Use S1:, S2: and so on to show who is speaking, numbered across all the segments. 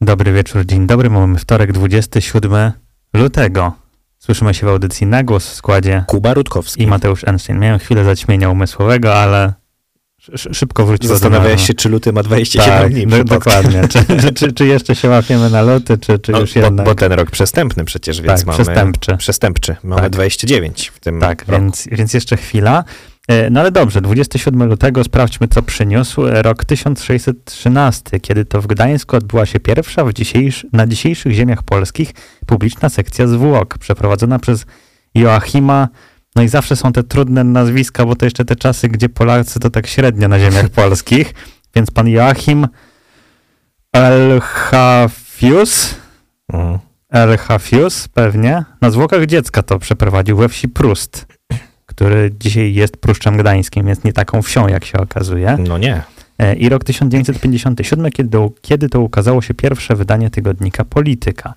S1: Dobry wieczór, dzień dobry. Mamy wtorek, 27 lutego. Słyszymy się w audycji na głos w składzie
S2: Kuba Rutkowski.
S1: i Mateusz Einstein. Miałem chwilę zaćmienia umysłowego, ale sz- szybko wróciło do
S2: Zastanawiałeś się, czy luty ma 27
S1: tak,
S2: dni. przypadkiem.
S1: dokładnie. Czy, czy, czy jeszcze się łapiemy na luty, czy, czy
S2: No,
S1: już
S2: bo,
S1: jednak...
S2: bo ten rok przestępny przecież, więc
S1: tak,
S2: mamy...
S1: przestępczy.
S2: Przestępczy. Mamy
S1: Tak.
S2: 29 w tym
S1: Tak,
S2: roku.
S1: więc, więc jeszcze chwila. E, No ale dobrze, 27 lutego sprawdźmy, co przyniósł rok 1613, kiedy to w Gdańsku odbyła się pierwsza w dzisiejsz, na dzisiejszych ziemiach polskich publiczna sekcja zwłok, przeprowadzona przez Joachima. No i zawsze są te trudne nazwiska, bo to jeszcze te czasy, gdzie Polacy to tak średnio na ziemiach polskich. Więc pan Joachim Elchafius,
S2: Mhm.
S1: Elchafius pewnie, na zwłokach dziecka to przeprowadził we wsi Prust, który dzisiaj jest Pruszczem Gdańskim, więc nie taką wsią, jak się okazuje.
S2: No nie.
S1: E, I rok 1957, kiedy, kiedy to ukazało się pierwsze wydanie tygodnika Polityka.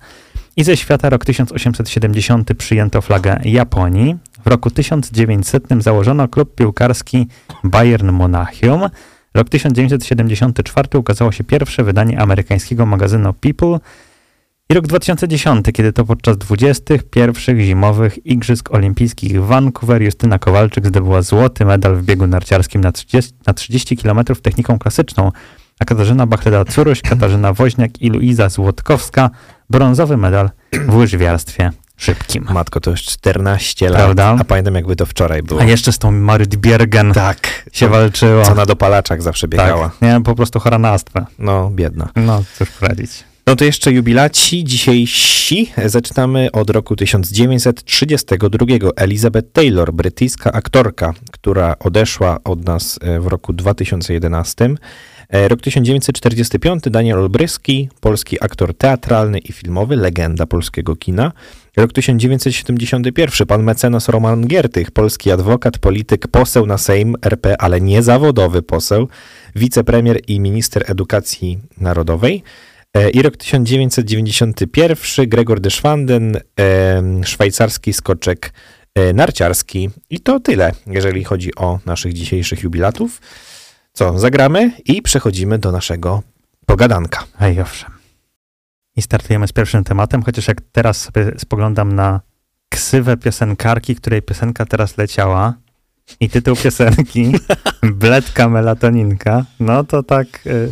S1: I ze świata rok 1870 przyjęto flagę Japonii. W roku 1900 założono klub piłkarski Bayern Monachium. Rok 1974 ukazało się pierwsze wydanie amerykańskiego magazynu People. I rok 2010, kiedy to podczas 21 zimowych Igrzysk Olimpijskich w Vancouver Justyna Kowalczyk zdobyła złoty medal w biegu narciarskim na 30, na 30 km techniką klasyczną, a Katarzyna Bachleda-Curuś, Katarzyna Woźniak i Luiza Złotkowska brązowy medal w łyżwiarstwie szybkim.
S2: Matko, to już 14 lat.
S1: Prawda?
S2: A pamiętam, jakby to wczoraj było.
S1: A jeszcze z tą Marit Biergen
S2: Tak.
S1: się walczyło.
S2: Co na dopalaczach zawsze biegała.
S1: tak, nie, po prostu chora na astmę.
S2: No, biedna.
S1: No, cóż poradzić.
S2: No to jeszcze jubilaci dzisiejsi. Zaczynamy od roku 1932. Elizabeth Taylor, brytyjska aktorka, która odeszła od nas e, w roku 2011. E, Rok 1945. Daniel Olbryski, polski aktor teatralny i filmowy, legenda polskiego kina. Rok 1971. Pan mecenas Roman Giertych, polski adwokat, polityk, poseł na Sejm RP, ale nie zawodowy poseł, wicepremier i minister edukacji narodowej. E, I rok 1991, Gregor de Schwanden, em, szwajcarski skoczek e, narciarski. I to tyle, jeżeli chodzi o naszych dzisiejszych jubilatów. Co, zagramy i przechodzimy do naszego pogadanka.
S1: Ej, owszem. I startujemy z pierwszym tematem, chociaż jak teraz sobie spoglądam na ksywę piosenkarki, której piosenka teraz leciała i tytuł piosenki Bledka melatoninka, no to tak y,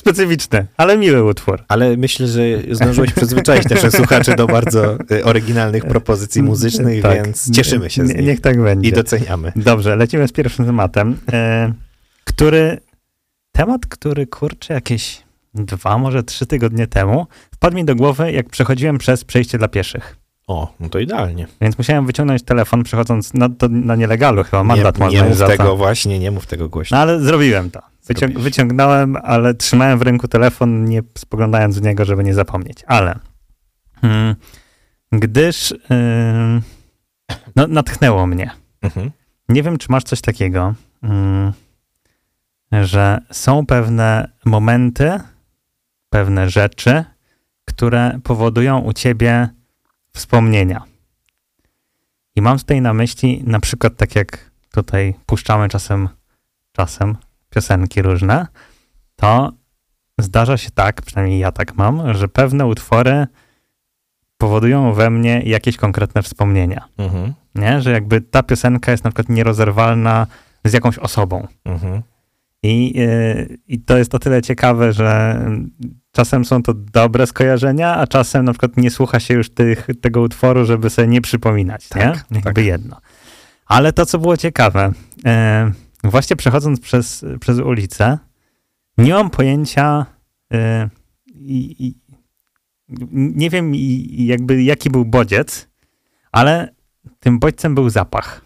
S1: specyficzny, ale miły utwór.
S2: Ale myślę, że zdążyłeś przyzwyczaić naszych słuchaczy do bardzo e, oryginalnych propozycji muzycznych,
S1: Tak.
S2: więc cieszymy się z nich
S1: Niech tak będzie.
S2: i doceniamy.
S1: Dobrze, lecimy z pierwszym tematem, e, który, temat, który kurczę jakieś dwa, może trzy tygodnie temu wpadł mi do głowy, jak przechodziłem przez przejście dla pieszych.
S2: O, no to idealnie.
S1: Więc musiałem wyciągnąć telefon, przechodząc no, to na nielegalu, chyba mandat
S2: nie,
S1: można
S2: nie mów tego właśnie, nie mów tego głośno.
S1: No ale zrobiłem to. Wycią-
S2: Zrobiłeś.
S1: wyciągnąłem, ale trzymałem w ręku telefon, nie spoglądając w niego, żeby nie zapomnieć. Ale mm, gdyż ym, no, natchnęło mnie.
S2: Mhm.
S1: Nie wiem, czy masz coś takiego, mm, że są pewne momenty, pewne rzeczy, które powodują u ciebie wspomnienia. I mam tutaj na myśli, na przykład tak jak tutaj puszczamy czasem, czasem piosenki różne, to zdarza się tak, przynajmniej ja tak mam, że pewne utwory powodują we mnie jakieś konkretne wspomnienia
S2: Mhm.
S1: nie? Że jakby ta piosenka jest na przykład nierozerwalna z jakąś osobą.
S2: Mhm.
S1: I, yy, I to jest o tyle ciekawe, że czasem są to dobre skojarzenia, a czasem na przykład nie słucha się już tych, tego utworu, żeby sobie nie przypominać,
S2: Tak,
S1: nie? Jakby
S2: tak.
S1: jedno. Ale to, co było ciekawe, yy, właśnie przechodząc przez, przez ulicę, nie mam pojęcia yy, i, i, nie wiem jakby jaki był bodziec, ale tym bodźcem był zapach.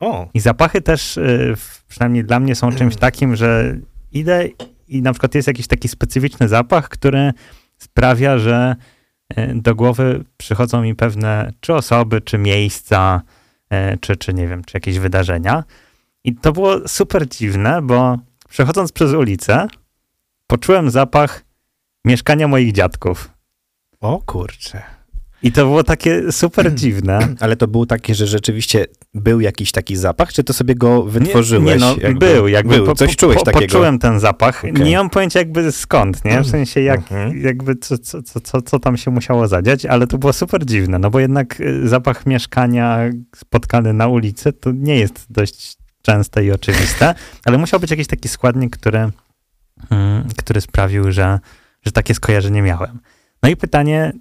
S2: O,
S1: I zapachy też, y, przynajmniej dla mnie, są czymś takim, że idę i na przykład jest jakiś taki specyficzny zapach, który sprawia, że y, do głowy przychodzą mi pewne czy osoby, czy miejsca, y, czy, czy nie wiem, czy jakieś wydarzenia. I to było super dziwne, bo przechodząc przez ulicę, poczułem zapach mieszkania moich dziadków.
S2: o kurczę.
S1: I to było takie super dziwne.
S2: Ale to było takie, że rzeczywiście był jakiś taki zapach, czy to sobie go wytworzyłeś?
S1: Nie, nie no, jakby, był, jakby
S2: był, coś czułeś po, takiego.
S1: Poczułem ten zapach. Okay. Nie mam pojęcia jakby skąd, nie? W sensie jak, mhm. jakby co, co, co, co tam się musiało zadziać, ale to było super dziwne, no bo jednak y, zapach mieszkania spotkany na ulicy to nie jest dość częste i oczywiste, ale musiał być jakiś taki składnik, który, mm, który sprawił, że, że takie skojarzenie miałem. No i pytanie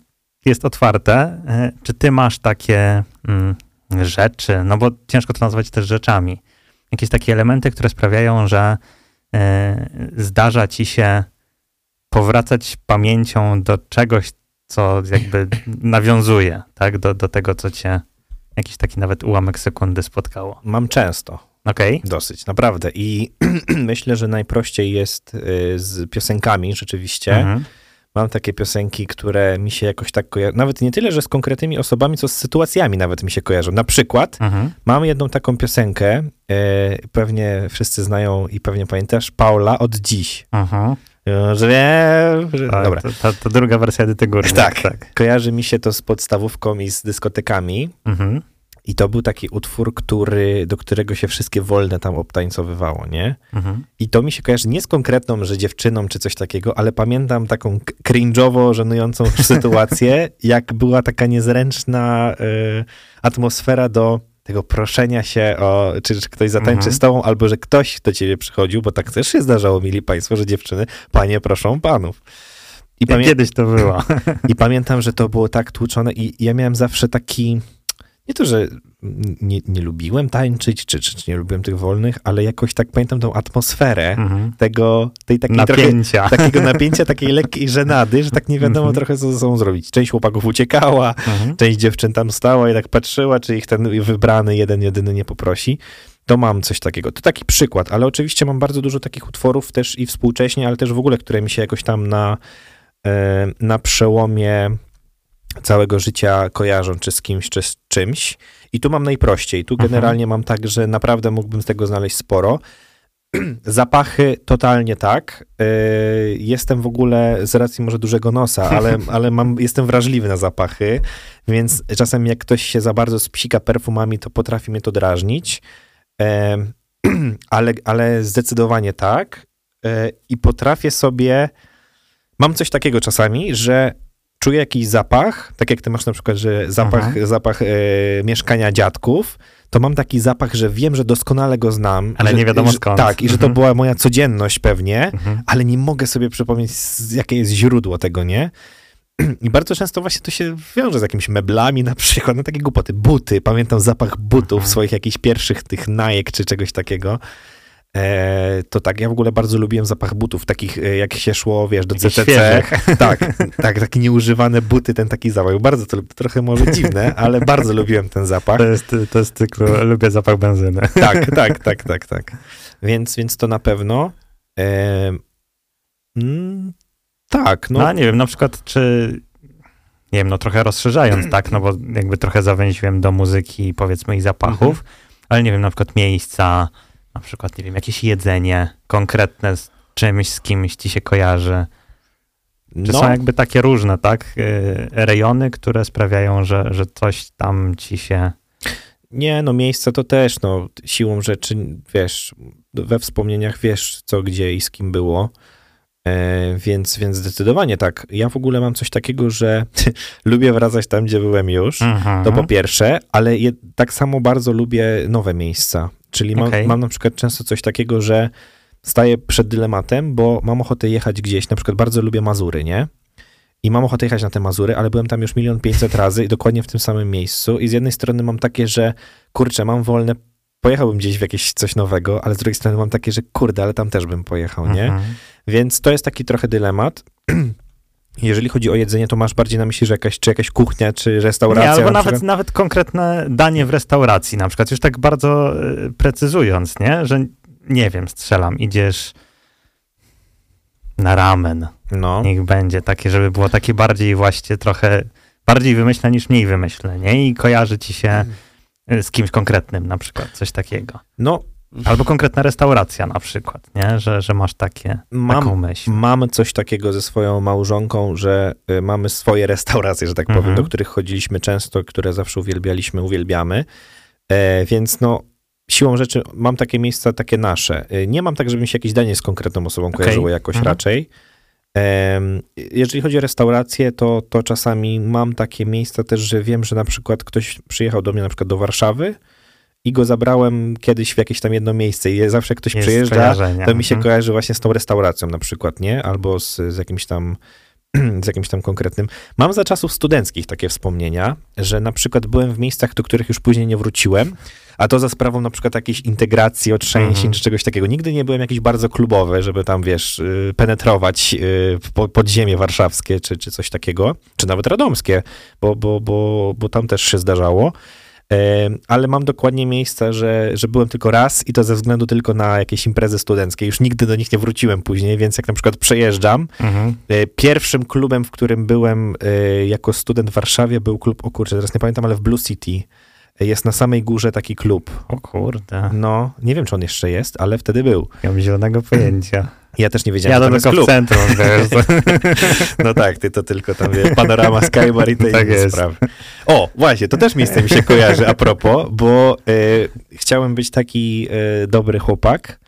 S1: jest otwarte, e, czy ty masz takie mm, rzeczy, no bo ciężko to nazwać też rzeczami, jakieś takie elementy, które sprawiają, że e, zdarza ci się powracać pamięcią do czegoś, co jakby nawiązuje, tak, do, do tego, co cię jakiś taki nawet ułamek sekundy spotkało.
S2: Mam często.
S1: Okej.
S2: Okay. Dosyć, naprawdę. I myślę, że najprościej jest y, z piosenkami rzeczywiście. Mhm. Mam takie piosenki, które mi się jakoś tak kojarzą. Nawet nie tyle, że z konkretnymi osobami, co z sytuacjami nawet mi się kojarzą. Na przykład mhm. mam jedną taką piosenkę, y, pewnie wszyscy znają i pewnie pamiętasz, Paula od dziś. Mhm. Że wiem, że...
S1: Tak, Dobra. To, to, to, druga wersja Edyty Górnik.
S2: Tak, tak. Kojarzy mi się to z podstawówką i z dyskotekami. Mhm. I to był taki utwór, który, do którego się wszystkie wolne tam obtańcowywało, nie? Mhm. I to mi się kojarzy nie z konkretną, że dziewczyną czy coś takiego, ale pamiętam taką cringe'owo żenującą sytuację, jak była taka niezręczna y, atmosfera do tego proszenia się o, czy, czy ktoś zatańczy mhm. z tobą, albo że ktoś do ciebie przychodził, bo tak też się zdarzało, mili państwo, że dziewczyny, panie proszą panów.
S1: I pamię- Kiedyś to było.
S2: I pamiętam, że to było tak tłuczone i ja miałem zawsze taki nie to, że nie, nie lubiłem tańczyć, czy, czy, czy, nie lubiłem tych wolnych, ale jakoś tak pamiętam tą atmosferę mhm. tego, tej takiej
S1: napięcia.
S2: Trochę, takiego napięcia, takiej lekkiej żenady, że tak nie wiadomo mhm. trochę co ze sobą zrobić. Część chłopaków uciekała, mhm. część dziewczyn tam stała i tak patrzyła, czy ich ten wybrany jeden, jedyny nie poprosi. To mam coś takiego. To taki przykład, ale oczywiście mam bardzo dużo takich utworów też i współcześnie, ale też w ogóle, które mi się jakoś tam na, e, na przełomie całego życia kojarzą, czy z kimś, czy z czymś. I tu mam najprościej. Tu mhm. generalnie mam tak, że naprawdę mógłbym z tego znaleźć sporo. Zapachy totalnie tak. Y, jestem w ogóle z racji może dużego nosa, ale, ale mam, jestem wrażliwy na zapachy, więc czasem jak ktoś się za bardzo spsika perfumami, to potrafi mnie to drażnić. Ale, ale zdecydowanie tak. E, I potrafię sobie. Mam coś takiego czasami, że czuję jakiś zapach, tak jak ty masz na przykład, że zapach, zapach e, mieszkania dziadków, to mam taki zapach, że wiem, że doskonale go znam.
S1: Ale
S2: że,
S1: nie wiadomo skąd.
S2: tak, i że to mhm. była moja codzienność pewnie, mhm. ale nie mogę sobie przypomnieć, jakie jest źródło tego, nie? I bardzo często właśnie to się wiąże z jakimiś meblami na przykład, no takie głupoty, buty, pamiętam zapach butów, mhm. swoich jakichś pierwszych tych najek czy czegoś takiego. E, to tak, ja w ogóle bardzo lubiłem zapach butów, takich e, jak się szło, wiesz, do CCC. Tak, tak, takie nieużywane buty, ten taki zapach. Bardzo to trochę może dziwne, ale bardzo lubiłem ten zapach.
S1: To jest, to jest cyklu, lubię zapach benzyny.
S2: Tak, tak, tak, tak, tak. Więc, więc to na pewno. E, mm, tak, no.
S1: no. nie wiem, na przykład czy nie wiem, no trochę rozszerzając, tak, no bo jakby trochę zawęziłem do muzyki, powiedzmy, i zapachów, mhm. ale nie wiem, na przykład miejsca, na przykład, nie wiem, jakieś jedzenie konkretne z czymś, z kimś ci się kojarzy. Czy no. są jakby takie różne, tak, y, rejony, które sprawiają, że, że coś tam ci się...
S2: Nie, no miejsce to też, no siłą rzeczy, wiesz, we wspomnieniach wiesz co, gdzie i z kim było, e, więc, więc zdecydowanie tak. Ja w ogóle mam coś takiego, że lubię wracać tam, gdzie byłem już, mhm. to po pierwsze, ale je, tak samo bardzo lubię nowe miejsca. Czyli mam, okay. mam na przykład często coś takiego, że staję przed dylematem, bo mam ochotę jechać gdzieś, na przykład bardzo lubię Mazury, nie? I mam ochotę jechać na te Mazury, ale byłem tam już milion pięćset razy i dokładnie w tym samym miejscu. I z jednej strony mam takie, że kurczę, mam wolne, pojechałbym gdzieś w jakieś coś nowego, ale z drugiej strony mam takie, że kurde, ale tam też bym pojechał, nie? Mhm. Więc to jest taki trochę dylemat. Jeżeli chodzi o jedzenie, to masz bardziej na myśli, że jakaś, czy jakaś kuchnia, czy restauracja? Nie,
S1: albo nawet, nawet konkretne danie w restauracji, na przykład, już tak bardzo y, precyzując, nie? Że nie wiem, strzelam, idziesz na ramen. No. Niech będzie takie, żeby było takie bardziej właśnie trochę bardziej wymyślne niż mniej wymyślne, nie? I kojarzy ci się mm. z kimś konkretnym, na przykład, coś takiego.
S2: No,
S1: Albo konkretna restauracja na przykład, nie? Że, że masz takie,
S2: Mam-
S1: taką myśl.
S2: Mam coś takiego ze swoją małżonką, że y, mamy swoje restauracje, że tak powiem,
S1: Mhm.
S2: do których chodziliśmy często, które zawsze uwielbialiśmy, uwielbiamy. E, więc no, siłą rzeczy mam takie miejsca, takie nasze. Y, Nie mam tak, żebym się jakieś danie z konkretną osobą
S1: Okej.
S2: kojarzyło jakoś
S1: Mhm.
S2: raczej. Jeżeli chodzi o restauracje, to, to czasami mam takie miejsca też, że wiem, że na przykład ktoś przyjechał do mnie na przykład do Warszawy i go zabrałem kiedyś w jakieś tam jedno miejsce i zawsze ktoś
S1: Jest
S2: przyjeżdża, to mi się
S1: Mhm.
S2: kojarzy właśnie z tą restauracją na przykład, nie? Albo z, z jakimś tam z jakimś tam konkretnym. Mam za czasów studenckich takie wspomnienia, że na przykład byłem w miejscach, do których już później nie wróciłem, a to za sprawą na przykład jakiejś integracji, otrzęsień
S1: Mhm.
S2: czy czegoś takiego. Nigdy nie byłem jakiś bardzo klubowy, żeby tam, wiesz, y, penetrować y, podziemie warszawskie czy, czy coś takiego, czy nawet radomskie, bo, bo, bo, bo tam też się zdarzało. Ale mam dokładnie miejsca, że, że byłem tylko raz i to ze względu tylko na jakieś imprezy studenckie. Już nigdy do nich nie wróciłem później, więc jak na przykład przejeżdżam,
S1: Mhm.
S2: e, pierwszym klubem, w którym byłem e, jako student w Warszawie był klub, o kurczę, teraz nie pamiętam, ale w Blue City. E, Jest na samej górze taki klub.
S1: O kurde,
S2: No, nie wiem, czy on jeszcze jest, ale wtedy był.
S1: nie mam zielonego pojęcia.
S2: Ja też nie wiedziałem,
S1: Ja
S2: jest
S1: tylko w centrum, wiesz.
S2: No tak, ty to tylko tam wiesz, panorama, skybar i te
S1: Tak
S2: inne
S1: jest.
S2: sprawy. O, właśnie, to też miejsce mi się kojarzy a propos, bo e, chciałem być taki e, dobry chłopak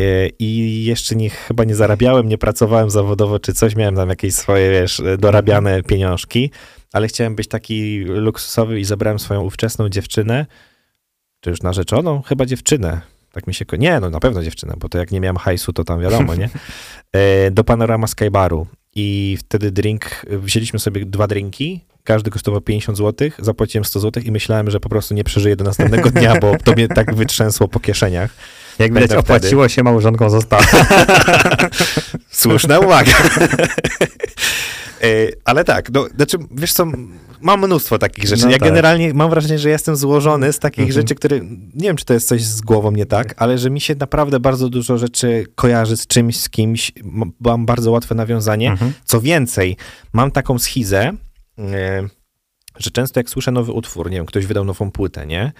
S2: e, i jeszcze nie, chyba nie zarabiałem, nie pracowałem zawodowo czy coś, miałem tam jakieś swoje, wiesz, dorabiane pieniążki, ale chciałem być taki luksusowy i zabrałem swoją ówczesną dziewczynę, czy już narzeczoną? Chyba dziewczynę. Tak mi się... ko- Nie, no na pewno dziewczynę, bo to jak nie miałem hajsu, to tam wiadomo, nie? E, do Panorama Skybaru. I wtedy drink, wzięliśmy sobie dwa drinki, każdy kosztował 50 zł, zapłaciłem 100 zł i myślałem, że po prostu nie przeżyję do następnego dnia, bo to mnie tak wytrzęsło po kieszeniach.
S1: Jak widać, opłaciło się małżonką została.
S2: Słuszna uwaga. E, Ale tak, no, znaczy, wiesz co, mam mnóstwo takich rzeczy.
S1: No
S2: ja
S1: tak.
S2: generalnie mam wrażenie, że jestem złożony z takich
S1: Mhm.
S2: rzeczy, które, nie wiem, czy to jest coś z głową nie tak, ale że mi się naprawdę bardzo dużo rzeczy kojarzy z czymś, z kimś, mam bardzo łatwe nawiązanie.
S1: Mhm.
S2: Co więcej, mam taką schizę, e, że często jak słyszę nowy utwór, nie wiem, ktoś wydał nową płytę, nie?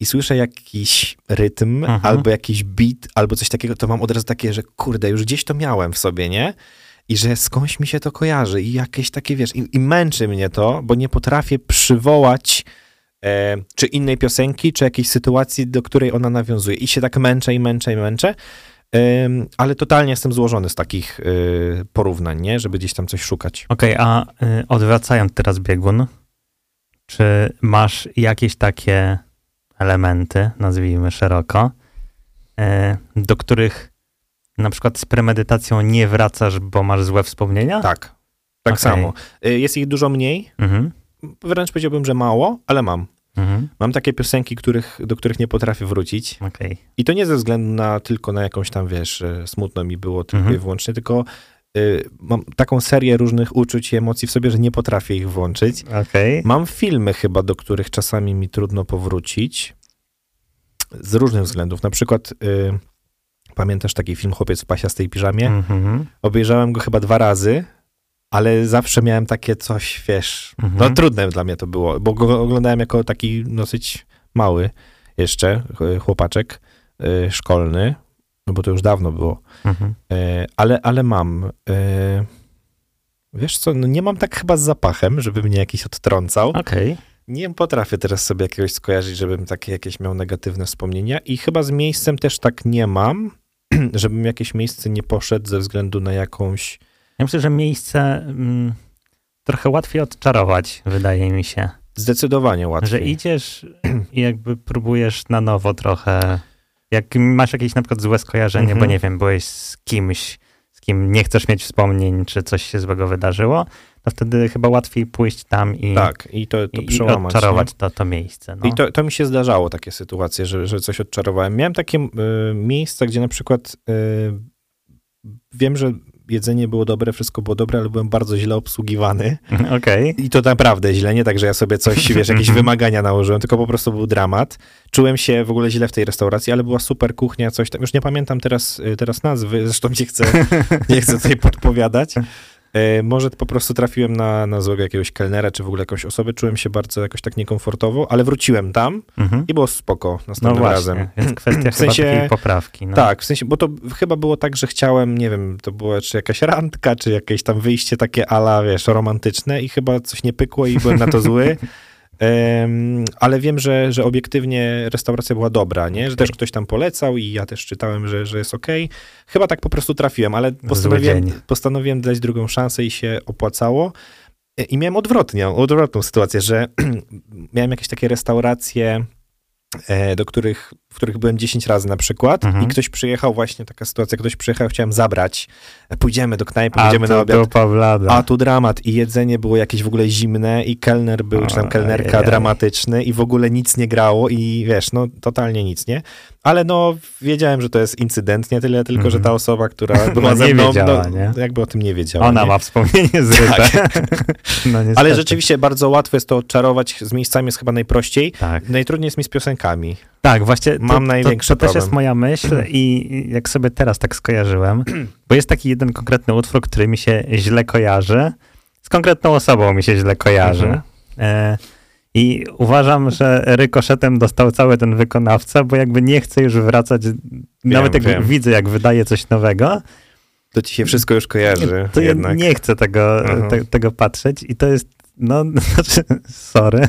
S2: I słyszę jakiś rytm,
S1: Mhm.
S2: albo jakiś beat, albo coś takiego, to mam od razu takie, że kurde, już gdzieś to miałem w sobie, nie? I że skądś mi się to kojarzy i jakieś takie, wiesz, i, i męczy mnie to, bo nie potrafię przywołać e, czy innej piosenki, czy jakiejś sytuacji, do której ona nawiązuje. I się tak męczę i męczę i męczę. Em, ale totalnie jestem złożony z takich y, porównań, nie? Żeby gdzieś tam coś szukać.
S1: Okej, a y, odwracając teraz biegun, czy masz jakieś takie elementy, nazwijmy szeroko, y, do których na przykład z premedytacją nie wracasz, bo masz złe wspomnienia?
S2: Tak. Tak
S1: Okej.
S2: samo. Y, jest ich dużo mniej.
S1: Mhm.
S2: Wręcz powiedziałbym, że mało, ale mam.
S1: Mhm.
S2: Mam takie piosenki, których, do których nie potrafię wrócić.
S1: Okej.
S2: I to nie ze względu na tylko na jakąś tam, wiesz, e, smutno mi było tylko
S1: Mhm.
S2: i wyłącznie, tylko y, mam taką serię różnych uczuć i emocji w sobie, że nie potrafię ich włączyć.
S1: Okej.
S2: Mam filmy chyba, do których czasami mi trudno powrócić. Z różnych względów. Na przykład y, pamiętasz taki film Chłopiec w pasiastej piżamie?
S1: Mhm.
S2: Obejrzałem go chyba dwa razy, ale zawsze miałem takie coś, wiesz,
S1: Mhm.
S2: no trudne dla mnie to było, bo go oglądałem jako taki dosyć mały jeszcze ch- chłopaczek y, szkolny, no bo to już dawno było,
S1: Mhm.
S2: E, ale, ale mam. e, Wiesz co, no nie mam tak chyba z zapachem, żeby mnie jakiś odtrącał.
S1: Okej.
S2: Nie potrafię teraz sobie jakiegoś skojarzyć, żebym takie jakieś miał negatywne wspomnienia i chyba z miejscem też tak nie mam, żebym jakieś miejsce nie poszedł ze względu na jakąś
S1: Ja myślę, że miejsce mm, trochę łatwiej odczarować, wydaje mi się.
S2: zdecydowanie łatwiej.
S1: Że idziesz i jakby próbujesz na nowo trochę. Jak masz jakieś na przykład złe skojarzenie,
S2: Mhm.
S1: bo nie wiem, byłeś z kimś, z kim nie chcesz mieć wspomnień, czy coś się złego wydarzyło, to wtedy chyba łatwiej pójść tam i,
S2: Tak, i to, to
S1: i, i odczarować
S2: nie?
S1: to, to miejsce. No.
S2: I to, to mi się zdarzało, takie sytuacje, że, że coś odczarowałem. Miałem takie y, miejsca, gdzie na przykład y, wiem, że jedzenie było dobre, wszystko było dobre, ale byłem bardzo źle obsługiwany.
S1: Okej.
S2: I to naprawdę źle, nie tak, że ja sobie coś, wiesz, jakieś wymagania nałożyłem, tylko po prostu był dramat. Czułem się w ogóle źle w tej restauracji, ale była super kuchnia, coś tam. Już nie pamiętam teraz, y, teraz nazwy, zresztą nie chcę, nie chcę tutaj podpowiadać. E, może po prostu trafiłem na, na złego jakiegoś kelnera, czy w ogóle jakąś osobę, czułem się bardzo jakoś tak niekomfortowo, ale wróciłem tam
S1: Mhm.
S2: i było spoko
S1: No
S2: następnym
S1: właśnie,
S2: razem.
S1: więc kwestia
S2: W sensie-
S1: poprawki. No.
S2: Tak, w sensie, bo to chyba było tak, że chciałem, nie wiem, to była czy jakaś randka, czy jakieś tam wyjście takie ala, wiesz, romantyczne i chyba coś nie pykło i byłem na to zły. Ale wiem, że, że obiektywnie restauracja była dobra, nie? Że też ktoś tam polecał i ja też czytałem, że, że jest okej. Chyba tak po prostu trafiłem, ale postanowiłem, postanowiłem dać drugą szansę i się opłacało. I miałem odwrotnie, odwrotną sytuację, że miałem jakieś takie restauracje, do których, w których byłem 10 razy na przykład
S1: Mhm.
S2: i ktoś przyjechał, właśnie taka sytuacja, ktoś przyjechał, chciałem zabrać, e, pójdziemy do knajpy, pójdziemy na obiad.
S1: dupa blada.
S2: A tu dramat i jedzenie było jakieś w ogóle zimne i kelner był, czy tam kelnerka
S1: Ojej.
S2: dramatyczny i w ogóle nic nie grało i wiesz, no totalnie nic, nie? Ale no wiedziałem, że to jest incydent, nie tyle tylko, że ta
S1: Mhm.
S2: osoba, która była
S1: No,
S2: ze mną,
S1: wiedziała,
S2: no,
S1: nie?
S2: jakby o tym nie wiedziała.
S1: Ona
S2: nie?
S1: ma wspomnienie zryte. no, niestety.
S2: Ale rzeczywiście bardzo łatwo jest to odczarować, z miejscami jest chyba najprościej.
S1: Tak,
S2: Najtrudniej jest mi z piosenkami.
S1: tak właśnie. To,
S2: Mam największy
S1: to, to też
S2: problem.
S1: jest moja myśl i i jak sobie teraz tak skojarzyłem, bo jest taki jeden konkretny utwór, który mi się źle kojarzy. Z konkretną osobą mi się źle kojarzy.
S2: Mhm.
S1: E, I uważam, że rykoszetem dostał cały ten wykonawca, bo jakby nie chce już wracać, nawet jak
S2: wiem.
S1: widzę, jak wydaje coś nowego,
S2: To ci się wszystko już kojarzy
S1: to ja
S2: jednak.
S1: nie chcę tego, te, tego patrzeć i to jest, no, znaczy, sorry,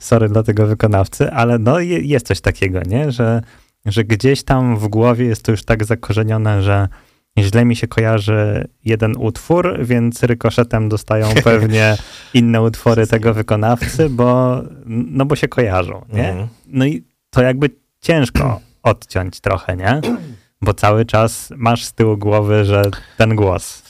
S1: sorry dla tego wykonawcy, ale no je, jest coś takiego, nie, że, że gdzieś tam w głowie jest to już tak zakorzenione, że źle mi się kojarzy jeden utwór, więc rykoszetem dostają pewnie inne utwory tego wykonawcy, bo, no bo się kojarzą, nie?
S2: Mhm.
S1: No i to jakby ciężko odciąć trochę, nie? Bo cały czas masz z tyłu głowy, że ten głos.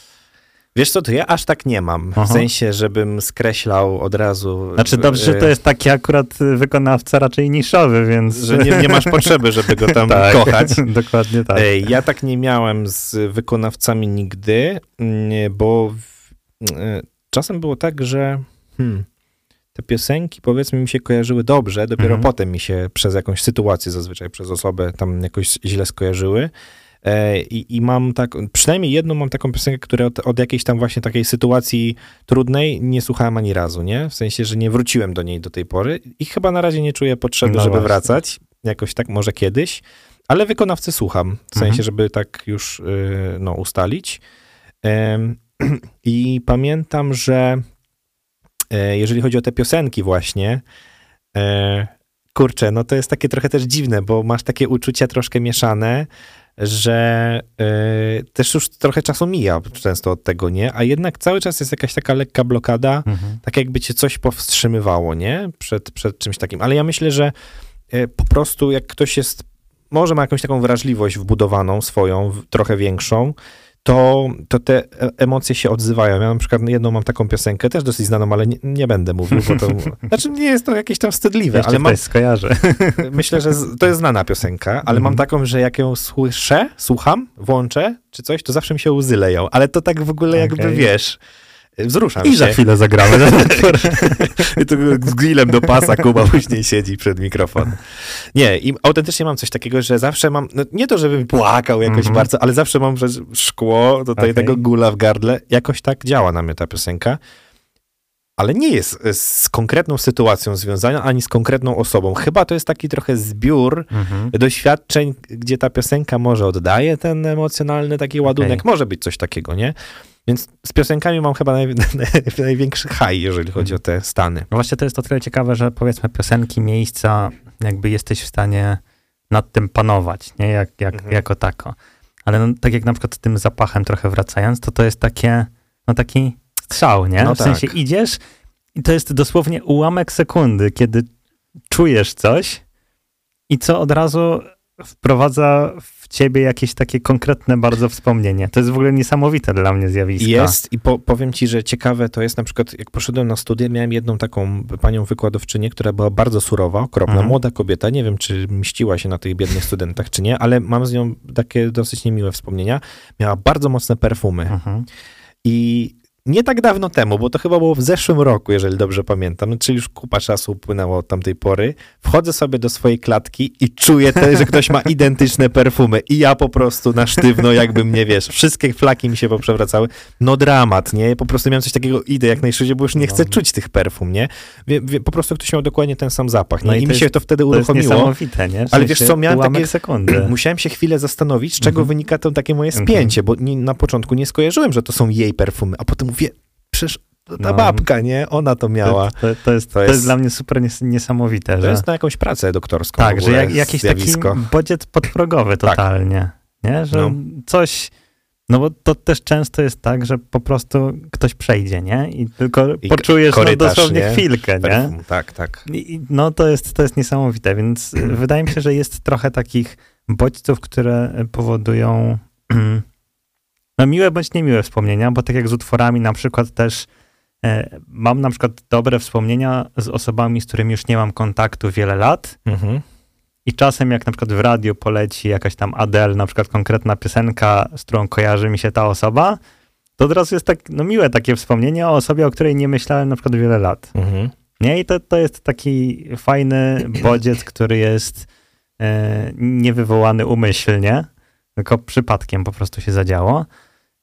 S2: Wiesz co, to ja aż tak nie mam. W
S1: Aha.
S2: sensie, żebym skreślał od razu.
S1: Znaczy dobrze, że to jest taki akurat wykonawca raczej niszowy, więc...
S2: Że nie, nie masz potrzeby, żeby go tam
S1: tak,
S2: kochać.
S1: dokładnie tak.
S2: Ej, Ja tak nie miałem z wykonawcami nigdy, mm, bo w, e, czasem było tak, że hmm, te piosenki powiedzmy mi się kojarzyły dobrze, dopiero
S1: Mhm.
S2: potem mi się przez jakąś sytuację zazwyczaj, przez osobę tam jakoś źle skojarzyły. E, I, I mam tak, przynajmniej jedną mam taką piosenkę, której od, od jakiejś tam właśnie takiej sytuacji trudnej nie słuchałem ani razu, nie? W sensie, że nie wróciłem do niej do tej pory i chyba na razie nie czuję potrzeby,
S1: No
S2: żeby
S1: właśnie.
S2: wracać. Jakoś tak, może kiedyś. Ale wykonawcy słucham, w sensie,
S1: Mhm.
S2: żeby tak już y, no, ustalić. Em, I pamiętam, że e, jeżeli chodzi o te piosenki właśnie, e, kurczę, no to jest takie trochę też dziwne, bo masz takie uczucia troszkę mieszane, że e, też już trochę czasu mija często od tego, nie? A jednak cały czas jest jakaś taka lekka blokada,
S1: Mhm.
S2: tak jakby cię coś powstrzymywało, nie? Przed, przed czymś takim. Ale ja myślę, że e, po prostu jak ktoś jest, może ma jakąś taką wrażliwość wbudowaną swoją, w- trochę większą, to, to te e- emocje się odzywają. Ja na przykład jedną mam taką piosenkę, też dosyć znaną, ale nie, nie będę mówił, bo to... Znaczy nie jest to jakieś tam wstydliwe,
S1: Jeszcze
S2: ale mam,
S1: ktoś skojarzy.
S2: myślę, że z, to jest znana piosenka, ale
S1: Mhm.
S2: mam taką, że jak ją słyszę, słucham, włączę czy coś, to zawsze mi się łzy leją, ale to tak w ogóle jakby,
S1: Okej.
S2: wiesz, wzruszam
S1: I
S2: się.
S1: za chwilę zagramy.
S2: I tu z grillem do pasa Kuba później siedzi przed mikrofonem. Nie, i autentycznie mam coś takiego, że zawsze mam, no nie to, żebym płakał jakoś
S1: Mhm.
S2: bardzo, ale zawsze mam że szkło, tutaj
S1: Okej.
S2: tego gula w gardle. Jakoś tak działa na mnie ta piosenka. Ale nie jest z konkretną sytuacją związana, ani z konkretną osobą. Chyba to jest taki trochę zbiór
S1: Mhm.
S2: doświadczeń, gdzie ta piosenka może oddaje ten emocjonalny taki ładunek. Może być coś takiego, nie? Więc z piosenkami mam chyba naj, największy high, jeżeli chodzi o te stany.
S1: No Właśnie to jest o tyle ciekawe, że powiedzmy piosenki, miejsca, jakby jesteś w stanie nad tym panować, nie? Jak, jak,
S2: Mhm.
S1: jako tako. Ale no, tak jak na przykład z tym zapachem trochę wracając, to to jest takie, no taki strzał, nie?
S2: No
S1: w sensie
S2: tak.
S1: idziesz i to jest dosłownie ułamek sekundy, kiedy czujesz coś i co od razu wprowadza w ciebie jakieś takie konkretne bardzo wspomnienie. To jest w ogóle niesamowite dla mnie zjawisko.
S2: Jest i po, powiem ci, że ciekawe to jest na przykład, jak poszedłem na studia, miałem jedną taką panią wykładowczynię, która była bardzo surowa, okropna,
S1: Mhm.
S2: młoda kobieta, nie wiem, czy mściła się na tych biednych studentach, czy nie, ale mam z nią takie dosyć niemiłe wspomnienia. Miała bardzo mocne perfumy
S1: Mhm.
S2: i nie tak dawno temu, bo to chyba było w zeszłym roku, jeżeli dobrze pamiętam, no, czyli już kupa czasu upłynęło od tamtej pory, wchodzę sobie do swojej klatki i czuję też, że ktoś ma identyczne perfumy i ja po prostu na sztywno, jakby mnie, wiesz, wszystkie flaki mi się poprzewracały. No dramat, nie? Po prostu miałem coś takiego, idę jak najszybciej, bo już nie chcę
S1: No.
S2: czuć tych perfum, nie? Wie, wie, po prostu ktoś miał dokładnie ten sam zapach, nie?
S1: No i
S2: I,
S1: to
S2: mi się to wtedy
S1: To jest
S2: uruchomiło.
S1: niesamowite, nie? W
S2: Ale wiesz co, miałem takie-
S1: sekundy.
S2: Musiałem się chwilę zastanowić, z czego
S1: Mhm.
S2: wynika to takie moje
S1: Mhm.
S2: spięcie, bo nie, na początku nie skojarzyłem, że to są jej perfumy, a potem mówię, przecież ta
S1: No.
S2: babka, nie? Ona to miała.
S1: To, to, to, jest,
S2: To
S1: jest,
S2: jest-
S1: dla mnie super nies niesamowite,
S2: To
S1: że...
S2: jest na jakąś pracę doktorską.
S1: Tak, że jak, jakiś
S2: zjawisko.
S1: taki bodziec podprogowy totalnie, nie? Że
S2: No.
S1: coś, no bo to też często jest tak, że po prostu ktoś przejdzie, nie? I tylko
S2: I
S1: poczujesz no,
S2: korytarz,
S1: dosłownie
S2: nie?
S1: chwilkę, nie?
S2: Tak, tak.
S1: I, no to jest, to jest niesamowite, więc wydaje mi się, że jest trochę takich bodźców, które powodują no miłe bądź niemiłe wspomnienia, bo tak jak z utworami na przykład też e, mam na przykład dobre wspomnienia z osobami, z którymi już nie mam kontaktu wiele lat
S2: Mhm.
S1: i czasem jak na przykład w radiu poleci jakaś tam Adele, na przykład konkretna piosenka, z którą kojarzy mi się ta osoba, to od razu jest tak, no miłe takie wspomnienie o osobie, o której nie myślałem na przykład wiele lat.
S2: Mhm.
S1: Nie, i to, to jest taki fajny bodziec, który jest e, niewywołany umyślnie, tylko przypadkiem po prostu się zadziało.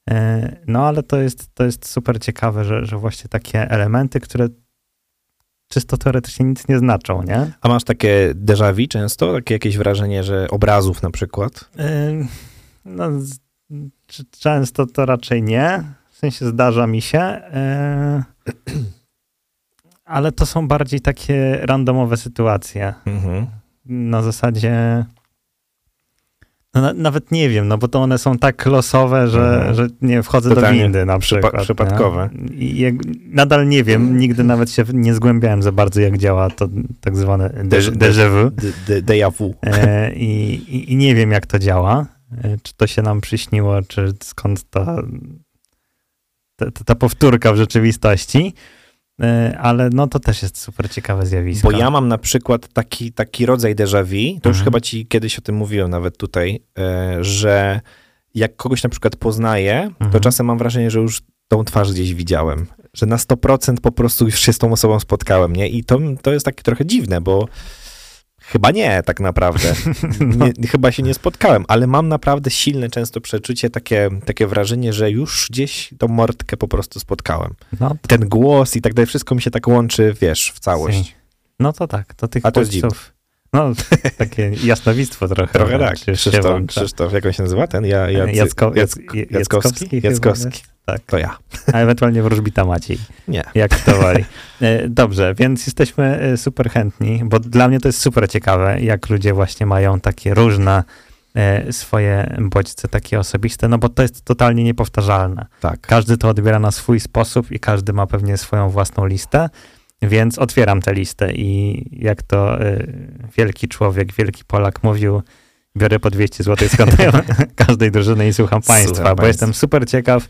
S1: E, no ale to jest, to jest super ciekawe, że, że właśnie takie elementy, które czysto teoretycznie nic nie znaczą, nie?
S2: A masz takie déjà vu często? Takie jakieś wrażenie, że obrazów na przykład?
S1: E, no, często to raczej nie. W sensie zdarza mi się. E, ale to są bardziej takie randomowe sytuacje.
S2: Mhm.
S1: na zasadzie. No, na, nawet nie wiem, no bo to one są tak losowe, że,
S2: Mhm.
S1: że nie wchodzę
S2: Totalnie
S1: do windy na przykład. nie?
S2: przypadkowe.
S1: I jak, nadal nie wiem, nigdy nawet się nie zgłębiałem za bardzo, jak działa to tak zwane
S2: Déjà-
S1: vu.
S2: Déjà vu.
S1: E, i, i, I nie wiem, jak to działa. E, czy to się nam przyśniło, czy skąd ta, ta, ta powtórka w rzeczywistości. E, ale no to też jest super ciekawe zjawisko.
S2: Bo ja mam na przykład taki, taki rodzaj déjà vu, to już
S1: Mhm.
S2: chyba ci kiedyś o tym mówiłem nawet tutaj, e, że jak kogoś na przykład poznaję, to
S1: Mhm.
S2: czasem mam wrażenie, że już tą twarz gdzieś widziałem. Że na 100% po prostu już się z tą osobą spotkałem, nie? I to, to jest takie trochę dziwne, bo chyba nie, tak naprawdę.
S1: No.
S2: Nie, chyba się nie spotkałem, ale mam naprawdę silne często przeczucie, takie, takie wrażenie, że już gdzieś tą mordkę po prostu spotkałem.
S1: No, to,
S2: Ten głos i tak dalej, wszystko mi się tak łączy, wiesz, w całość.
S1: no to tak, to tych
S2: A to jest
S1: bodźców- No, takie jasnowistwo trochę.
S2: Trochę tak. Krzysztof. Krzysztof, jak on się nazywa? Ten? Ja, Jacy,
S1: Jacko,
S2: Jac,
S1: Jac, Jackowski.
S2: Jackowski? Jackowski.
S1: Tak,
S2: To ja.
S1: a ewentualnie wróżbita Maciej.
S2: Nie.
S1: Jak to woli. E, Dobrze, więc jesteśmy e, super chętni, bo dla mnie to jest super ciekawe, jak ludzie właśnie mają takie różne e, swoje bodźce takie osobiste, no bo to jest totalnie niepowtarzalne.
S2: Tak.
S1: Każdy to odbiera na swój sposób i każdy ma pewnie swoją własną listę, więc otwieram tę listę i jak to y, wielki człowiek, wielki Polak mówił, biorę po 200 zł z każdej drużyny i słucham państwa,
S2: Słucham
S1: bo
S2: państwa.
S1: jestem super ciekaw,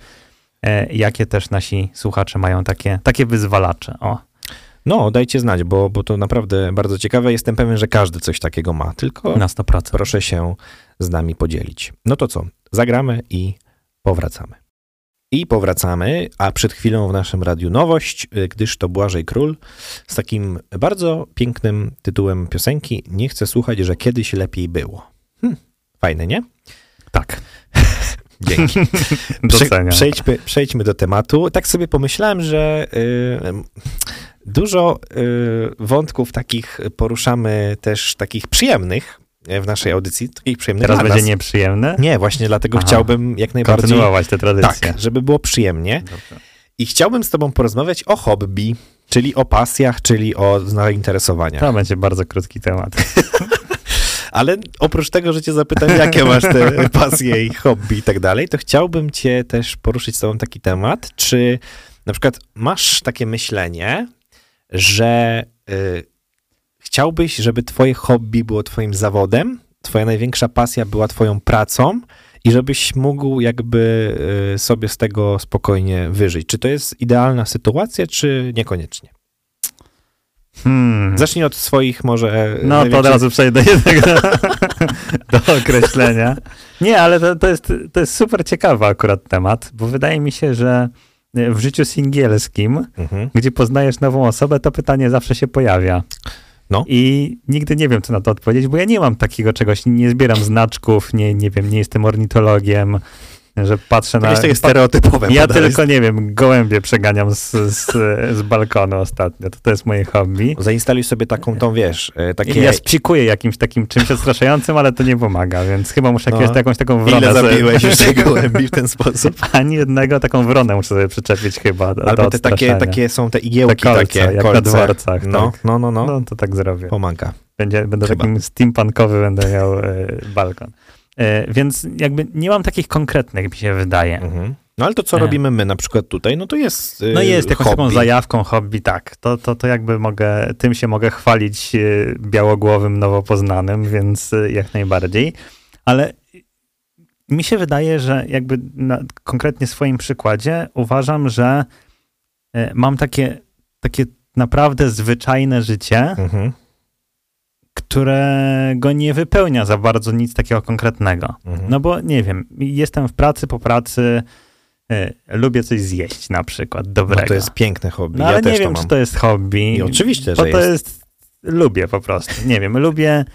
S1: jakie też nasi słuchacze mają takie, takie wyzwalacze. O,
S2: No, dajcie znać, bo, bo to naprawdę bardzo ciekawe. Jestem pewien, że każdy coś takiego ma, tylko
S1: na 100%.
S2: proszę się z nami podzielić. No to co? Zagramy i powracamy. I powracamy, a przed chwilą w naszym radiu nowość, y, gdyż to Błażej Król z takim bardzo pięknym tytułem piosenki Nie chcę słuchać, że kiedyś lepiej było. Hm, fajne, nie?
S1: Tak,
S2: Dzięki. Prze- przejdźmy, przejdźmy do tematu. Tak sobie pomyślałem, że y, dużo y, wątków takich poruszamy też takich przyjemnych w naszej audycji, takich przyjemnych
S1: Teraz będzie
S2: nas.
S1: nieprzyjemne?
S2: Nie, właśnie dlatego
S1: Aha.
S2: chciałbym jak najbardziej...
S1: Kontynuować tę tradycję.
S2: Tak, żeby było przyjemnie.
S1: Dobrze.
S2: I chciałbym z tobą porozmawiać o hobby, czyli o pasjach, czyli o zainteresowaniach.
S1: To będzie bardzo krótki temat.
S2: Ale oprócz tego, że cię zapytam, jakie masz te pasje i hobby i tak dalej, to chciałbym cię też poruszyć z tobą taki temat. Czy na przykład masz takie myślenie, że y, chciałbyś, żeby twoje hobby było twoim zawodem, twoja największa pasja była twoją pracą i żebyś mógł jakby y, sobie z tego spokojnie wyżyć. Czy to jest idealna sytuacja, czy niekoniecznie?
S1: Hmm.
S2: Zacznij od swoich może...
S1: No to od
S2: największych-
S1: razu przejdę do, do określenia. Nie, ale to, to, jest, to jest super ciekawy akurat temat, bo wydaje mi się, że w życiu singielskim,
S2: Mhm.
S1: gdzie poznajesz nową osobę, to pytanie zawsze się pojawia.
S2: No.
S1: I nigdy nie wiem, co na to odpowiedzieć, bo ja nie mam takiego czegoś, nie zbieram znaczków, nie, nie wiem, nie jestem ornitologiem, że patrzę na...
S2: Jakieś takie stereotypowe
S1: ja tylko, nie wiem, gołębie przeganiam z, z, z balkonu ostatnio, to, to jest moje hobby.
S2: Zainstaluj sobie taką tą, wiesz, e, takie...
S1: Ja spikuję jakimś takim czymś odstraszającym, ale to nie pomaga, więc chyba muszę
S2: No.
S1: jakieś, jakąś taką wronę
S2: Ile zabiłeś już tej gołębi w ten sposób?
S1: Ani jednego, taką wronę muszę sobie przyczepić chyba do,
S2: Albo te takie, takie są te igiełki
S1: Te kolce,
S2: takie,
S1: jak na
S2: kolce.
S1: dworcach,
S2: No,
S1: tak.
S2: no, no, no,
S1: No to tak zrobię.
S2: pomaga.
S1: Będzie, będę
S2: Chyba.
S1: takim steampunkowy, będę miał e, balkon. E, więc jakby nie mam takich konkretnych, mi się wydaje.
S2: Mhm. No ale to, co
S1: E.
S2: robimy my na przykład tutaj, no to jest e,
S1: No jest jakąś
S2: hobby.
S1: taką zajawką, hobby, tak. To, to, to jakby mogę, tym się mogę chwalić białogłowym, nowo poznanym, więc jak najbardziej. Ale mi się wydaje, że jakby na konkretnie swoim przykładzie uważam, że mam takie, takie naprawdę zwyczajne życie,
S2: Mhm,
S1: którego nie wypełnia za bardzo nic takiego konkretnego.
S2: mhm.
S1: No bo nie wiem, jestem w pracy, po pracy, y, lubię coś zjeść na przykład dobrego.
S2: no to jest piękne hobby,
S1: No
S2: ja
S1: ale
S2: też
S1: nie wiem, czy to jest hobby.
S2: I oczywiście,
S1: bo
S2: że
S1: to
S2: jest.
S1: jest. Lubię po prostu. Nie wiem, lubię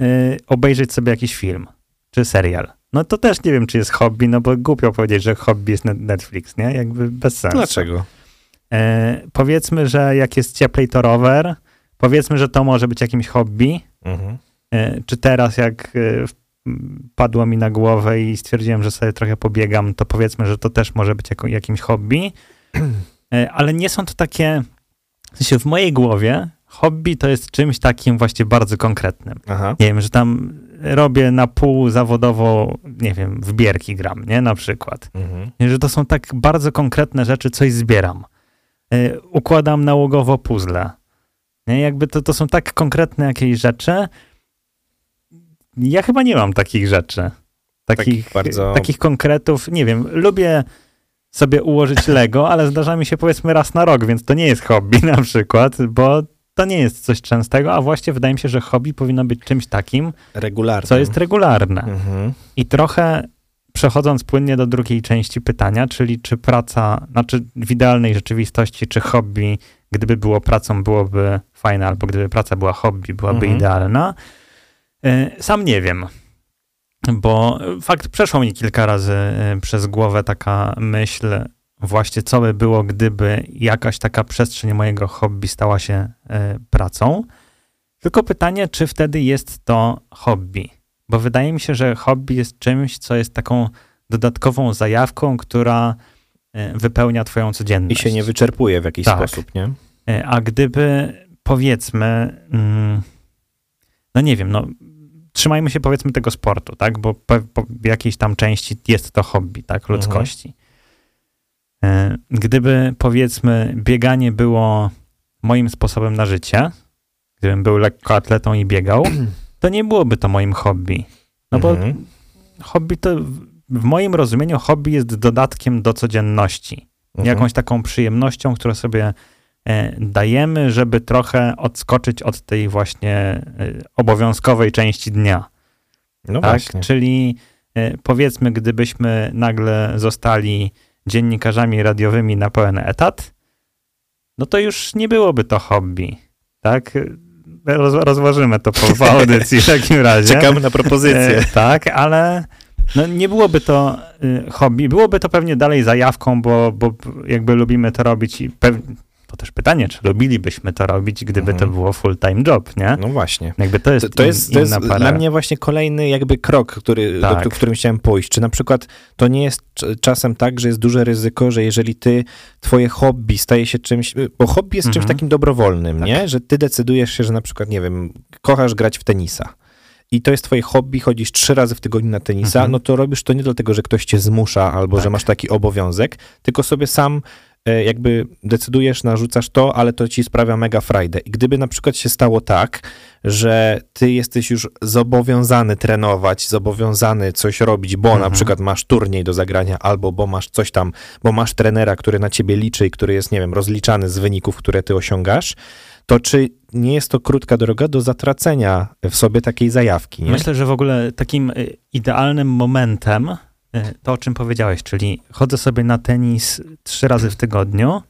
S1: y, obejrzeć sobie jakiś film czy serial. No to też nie wiem, czy jest hobby, no bo głupio powiedzieć, że hobby jest net- Netflix, nie? Jakby bez sensu.
S2: Dlaczego?
S1: E, powiedzmy, że jak jest cieplej, to rower. Powiedzmy, że to może być jakimś hobby.
S2: Mhm.
S1: E, Czy teraz, jak e, padło mi na głowę i stwierdziłem, że sobie trochę pobiegam, to powiedzmy, że to też może być jako, jakimś hobby. E, Ale nie są to takie. W sensie w mojej głowie hobby to jest czymś takim właśnie bardzo konkretnym.
S2: Aha.
S1: Nie wiem, że tam robię na pół zawodowo, nie wiem, w bierki gram, nie? Na przykład.
S2: Mhm.
S1: Że to są tak bardzo konkretne rzeczy, coś zbieram. Układam nałogowo puzzle. Nie, jakby to, to są tak konkretne jakieś rzeczy. Ja chyba nie mam takich rzeczy. Takich,
S2: Takich bardzo-
S1: takich konkretów. Nie wiem, lubię sobie ułożyć Lego, ale zdarza mi się powiedzmy raz na rok, więc to nie jest hobby na przykład, bo to nie jest coś częstego, a właśnie wydaje mi się, że hobby powinno być czymś takim,
S2: Regularnie.
S1: co jest regularne.
S2: Mhm.
S1: I trochę przechodząc płynnie do drugiej części pytania, czyli czy praca, znaczy w idealnej rzeczywistości, czy hobby, gdyby było pracą, byłoby fajne, albo gdyby praca była hobby, byłaby
S2: Mhm.
S1: idealna. Y, Sam nie wiem, bo fakt przeszło mi kilka razy y, przez głowę taka myśl, właśnie co by było, gdyby jakaś taka przestrzeń mojego hobby stała się y, pracą. Tylko pytanie, czy wtedy jest to hobby? Bo wydaje mi się, że hobby jest czymś, co jest taką dodatkową zajawką, która e, wypełnia twoją
S2: I
S1: codzienność.
S2: się nie wyczerpuje w jakiś
S1: Tak.
S2: sposób, nie?
S1: E, A gdyby, powiedzmy, mm, no nie wiem, no trzymajmy się powiedzmy tego sportu, tak? Bo po w jakiejś tam części jest to hobby, tak? Ludzkości. E, Gdyby, powiedzmy, bieganie było moim sposobem na życie, gdybym był lekkoatletą i biegał, to nie byłoby to moim hobby. No bo
S2: Mhm.
S1: hobby to, w- moim rozumieniu, hobby jest dodatkiem do codzienności.
S2: Mhm.
S1: Jakąś taką przyjemnością, którą sobie dajemy, żeby trochę odskoczyć od tej właśnie e, obowiązkowej części dnia.
S2: No
S1: tak?
S2: właśnie.
S1: Czyli e, powiedzmy, gdybyśmy nagle zostali dziennikarzami radiowymi na pełen etat, no to już nie byłoby to hobby. Tak? Roz, rozważymy to po, po audycji w takim razie.
S2: Czekamy na propozycję.
S1: E, tak, ale no nie byłoby to hobby, byłoby to pewnie dalej zajawką, bo, bo jakby lubimy to robić i to też pytanie, czy lubilibyśmy to robić, gdyby
S2: Mhm.
S1: to było full-time job, nie?
S2: No właśnie.
S1: Jakby to jest,
S2: To, to jest, to jest
S1: para.
S2: dla mnie właśnie kolejny jakby krok, który,
S1: Tak.
S2: do, do którym chciałem pójść. Czy na przykład to nie jest cz- czasem tak, że jest duże ryzyko, że jeżeli ty, twoje hobby staje się czymś, bo hobby jest czymś
S1: Mhm.
S2: takim dobrowolnym,
S1: Tak.
S2: nie? Że ty decydujesz się, że na przykład, nie wiem, kochasz grać w tenisa. I to jest twoje hobby, chodzisz trzy razy w tygodniu na tenisa,
S1: Mhm.
S2: no to robisz to nie dlatego, że ktoś cię zmusza albo że
S1: Tak.
S2: masz taki obowiązek, tylko sobie sam jakby decydujesz, narzucasz to, ale to ci sprawia mega frajdę. I gdyby na przykład się stało tak, że ty jesteś już zobowiązany trenować, zobowiązany coś robić, bo na
S1: Mhm.
S2: przykład masz turniej do zagrania, albo bo masz coś tam, bo masz trenera, który na ciebie liczy i który jest, nie wiem, rozliczany z wyników, które ty osiągasz, to czy nie jest to krótka droga do zatracenia w sobie takiej zajawki, nie?
S1: Myślę, że w ogóle takim y, idealnym momentem, e, to, o czym powiedziałeś, czyli chodzę sobie na tenis trzy razy w tygodniu,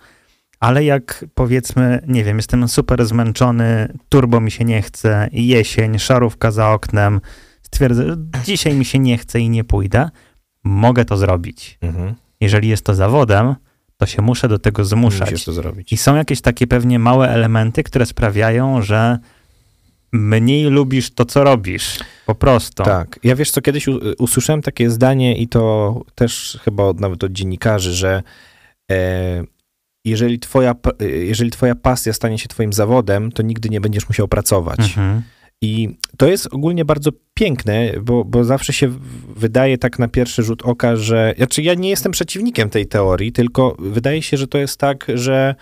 S1: ale jak powiedzmy, nie wiem, jestem super zmęczony, turbo mi się nie chce, jesień, szarówka za oknem, stwierdzę, że dzisiaj mi się nie chce i nie pójdę, mogę to zrobić.
S2: Mhm.
S1: Jeżeli jest to zawodem, to się muszę do tego zmuszać.
S2: Musisz to zrobić.
S1: I są jakieś takie pewnie małe elementy, które sprawiają, że mniej lubisz to, co robisz. Po prostu.
S2: Tak. Ja wiesz co, kiedyś usłyszałem takie zdanie i to też chyba od, nawet od dziennikarzy, że e, jeżeli, twoja, e, jeżeli twoja pasja stanie się twoim zawodem, to nigdy nie będziesz musiał pracować.
S1: Mhm.
S2: I to jest ogólnie bardzo piękne, bo, bo zawsze się wydaje tak na pierwszy rzut oka, że. Znaczy, ja nie jestem przeciwnikiem tej teorii, tylko wydaje się, że to jest tak, że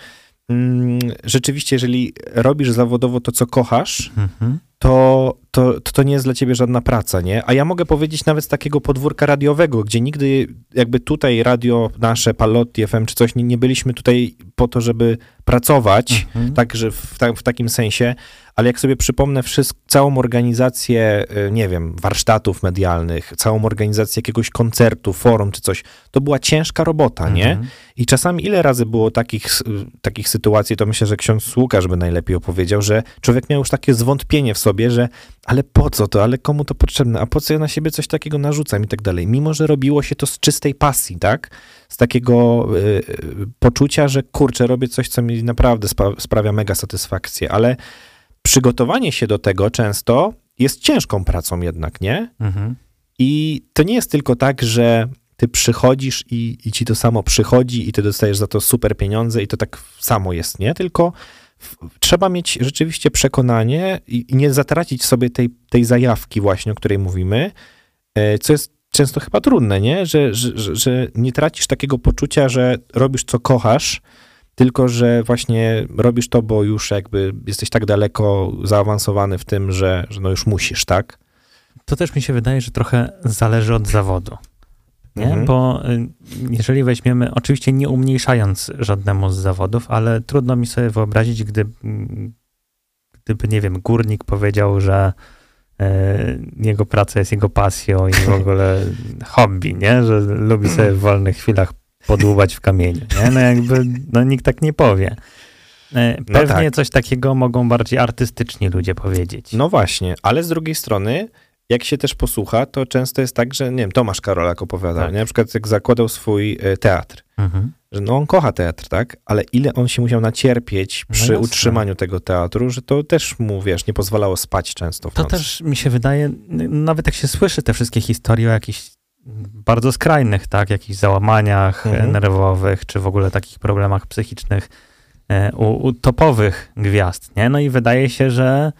S2: rzeczywiście, jeżeli robisz zawodowo to, co kochasz,
S1: Mhm.
S2: to, to, to to nie jest dla ciebie żadna praca, nie? A ja mogę powiedzieć nawet z takiego podwórka radiowego, gdzie nigdy jakby tutaj radio nasze, Palotti FM czy coś, nie, nie byliśmy tutaj po to, żeby pracować,
S1: Mhm.
S2: także w, ta, w takim sensie, ale jak sobie przypomnę wszystko, całą organizację, y, nie wiem, warsztatów medialnych, całą organizację jakiegoś koncertu, forum czy coś, to była ciężka robota, nie?
S1: Mhm.
S2: I czasami ile razy było takich, s- takich sytuacji, to myślę, że ksiądz Łukasz by najlepiej opowiedział, że człowiek miał już takie zwątpienie w sobie, że ale po co to, ale komu to potrzebne, a po co ja na siebie coś takiego narzucam i tak dalej. Mimo, że robiło się to z czystej pasji, tak? Z takiego y, poczucia, że kurczę, robię coś, co mi naprawdę sprawia mega satysfakcję, ale przygotowanie się do tego często jest ciężką pracą jednak, nie?
S1: Mhm.
S2: I to nie jest tylko tak, że ty przychodzisz i, i ci to samo przychodzi i ty dostajesz za to super pieniądze i to tak samo jest, nie? Tylko trzeba mieć rzeczywiście przekonanie i, i nie zatracić sobie tej, tej zajawki właśnie, o której mówimy, e, co jest często chyba trudne, nie? Że, że, że, nie tracisz takiego poczucia, że robisz co kochasz, tylko że właśnie robisz to, bo już jakby jesteś tak daleko zaawansowany w tym, że, że no już musisz, tak?
S1: To też mi się wydaje, że trochę zależy od zawodu. Nie?
S2: Mhm.
S1: Bo y, jeżeli weźmiemy, oczywiście nie umniejszając żadnemu z zawodów, ale trudno mi sobie wyobrazić, gdy, gdyby, nie wiem, górnik powiedział, że jego praca jest jego pasją i w ogóle hobby, nie? Że lubi sobie w wolnych chwilach podłubać w kamieniu, nie? No jakby, no nikt tak nie powie. E,
S2: No
S1: Pewnie
S2: tak.
S1: coś takiego mogą bardziej artystyczni ludzie powiedzieć.
S2: No właśnie, ale z drugiej strony, jak się też posłucha, to często jest tak, że nie wiem, Tomasz Karolak opowiadał,
S1: Tak.
S2: nie? na przykład jak zakładał swój e, teatr,
S1: Mhm.
S2: że no on kocha teatr, tak, ale ile on się musiał nacierpieć
S1: No
S2: przy
S1: jasne.
S2: utrzymaniu tego teatru, że to też mu, wiesz, nie pozwalało spać często w
S1: To
S2: nocy.
S1: też mi się wydaje, nawet jak się słyszy te wszystkie historie o jakichś bardzo skrajnych, tak, jakichś załamaniach
S2: Mhm.
S1: nerwowych, czy w ogóle takich problemach psychicznych e, u, u topowych gwiazd, nie? No i wydaje się, że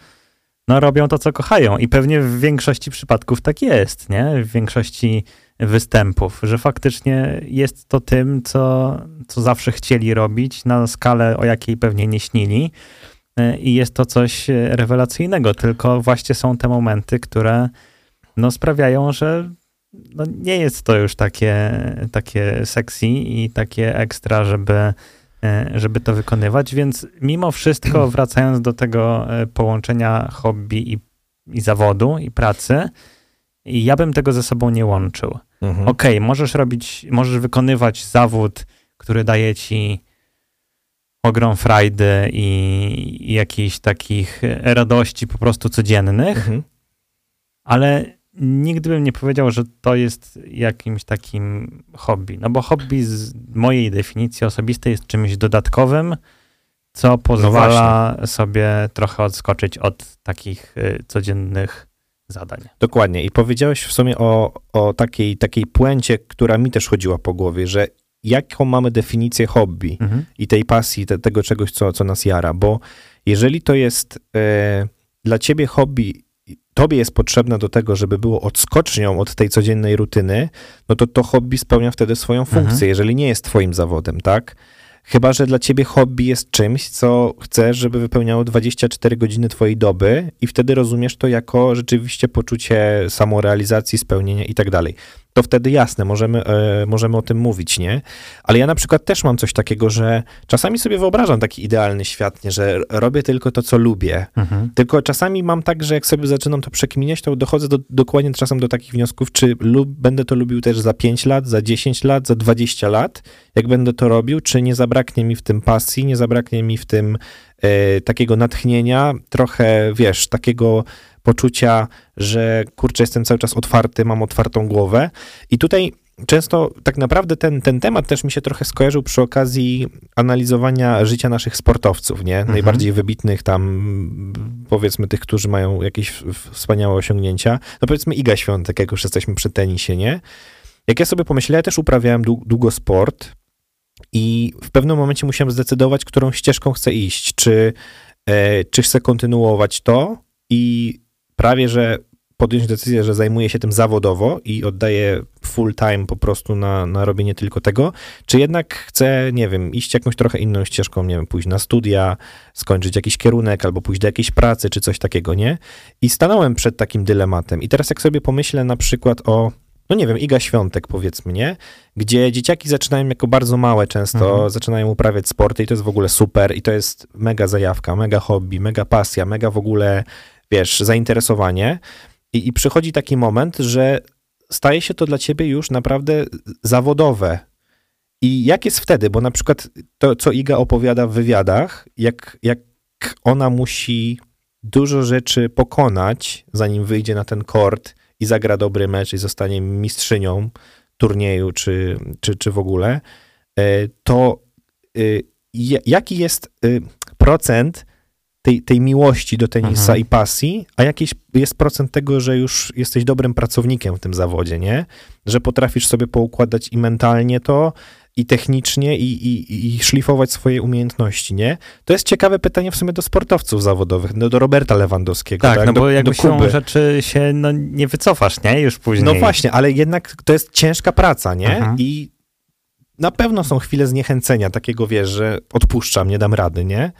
S1: no robią to, co kochają. I pewnie w większości przypadków tak jest, nie? W większości występów, że faktycznie jest to tym, co, co zawsze chcieli robić na skalę, o jakiej pewnie nie śnili. E, i jest to coś e, rewelacyjnego, tylko właśnie są te momenty, które no, sprawiają, że no, nie jest to już takie, takie sexy i takie ekstra, żeby, żeby to wykonywać, więc mimo wszystko wracając do tego e, połączenia hobby i, i zawodu i pracy, ja bym tego ze sobą nie łączył.
S2: Mhm.
S1: Okej, możesz robić, możesz wykonywać zawód, który daje ci ogrom frajdy i, i jakichś takich radości po prostu codziennych,
S2: Mhm.
S1: ale nigdy bym nie powiedział, że to jest jakimś takim hobby. No bo hobby z mojej definicji osobistej jest czymś dodatkowym, co pozwala sobie trochę odskoczyć od takich y, codziennych zadań.
S2: Dokładnie. I powiedziałeś w sumie o, o takiej, takiej puencie, która mi też chodziła po głowie, że jaką mamy definicję hobby
S1: Mhm.
S2: i tej pasji, te, tego czegoś, co, co nas jara, bo jeżeli to jest e, dla ciebie hobby, tobie jest potrzebne do tego, żeby było odskocznią od tej codziennej rutyny, no to to hobby spełnia wtedy swoją
S1: Mhm.
S2: funkcję, jeżeli nie jest twoim zawodem, tak? Chyba, że dla ciebie hobby jest czymś, co chcesz, żeby wypełniało 24 godziny twojej doby i wtedy rozumiesz to jako rzeczywiście poczucie samorealizacji, spełnienia i tak dalej. To wtedy jasne, możemy, e, możemy o tym mówić, nie? Ale ja na przykład też mam coś takiego, że czasami sobie wyobrażam taki idealny świat, nie? że robię tylko to, co lubię. Mhm. Tylko czasami mam tak, że jak sobie zaczynam to przekminiać, to dochodzę do, dokładnie czasem do takich wniosków, czy lub, będę to lubił też za 5 lat, za 10 lat, za 20 lat, jak będę to robił, czy nie zabraknie mi w tym pasji, nie zabraknie mi w tym e, takiego natchnienia, trochę, wiesz, takiego poczucia, że kurczę, jestem cały czas otwarty, mam otwartą głowę. I tutaj często tak naprawdę ten, ten temat też mi się trochę skojarzył przy okazji analizowania życia naszych sportowców, nie? Mhm. Najbardziej wybitnych tam, powiedzmy tych, którzy mają jakieś wspaniałe osiągnięcia. No powiedzmy Iga Świątek, jak już jesteśmy przy tenisie, nie? Jak ja sobie pomyślałem, ja też uprawiałem długo sport i w pewnym momencie musiałem zdecydować, którą ścieżką chcę iść. Czy, e, czy chcę kontynuować to i prawie, że podjąć decyzję, że zajmuję się tym zawodowo i oddaję full time po prostu na, na robienie tylko tego, czy jednak chcę, nie wiem, iść jakąś trochę inną ścieżką, nie wiem, pójść na studia, skończyć jakiś kierunek albo pójść do jakiejś pracy, czy coś takiego, nie? I stanąłem przed takim dylematem. I teraz jak sobie pomyślę na przykład o no nie wiem, Iga Świątek powiedzmy, nie? Gdzie dzieciaki zaczynają jako bardzo małe często, mhm. zaczynają uprawiać sporty i to jest w ogóle super i to jest mega zajawka, mega hobby, mega pasja, mega w ogóle wiesz, zainteresowanie. I, I przychodzi taki moment, że staje się to dla ciebie już naprawdę zawodowe. I jak jest wtedy? Bo na przykład to, co Iga opowiada w wywiadach, jak, jak ona musi dużo rzeczy pokonać, zanim wyjdzie na ten kort i zagra dobry mecz i zostanie mistrzynią turnieju, czy, czy, czy w ogóle, e, to y, jaki jest y, procent tej, tej miłości do tenisa mhm. i pasji, a jakiś jest procent tego, że już jesteś dobrym pracownikiem w tym zawodzie, nie? Że potrafisz sobie poukładać i mentalnie to, i technicznie, i, i, i szlifować swoje umiejętności, nie? To jest ciekawe pytanie w sumie do sportowców zawodowych, no, do Roberta Lewandowskiego.
S1: Tak,
S2: tak?
S1: no do, bo jakby są rzeczy się no, nie wycofasz, nie? Już później.
S2: No właśnie, ale jednak to jest ciężka praca, nie? Mhm. I na pewno są chwile zniechęcenia, takiego, wiesz, że odpuszczam, nie dam rady, nie?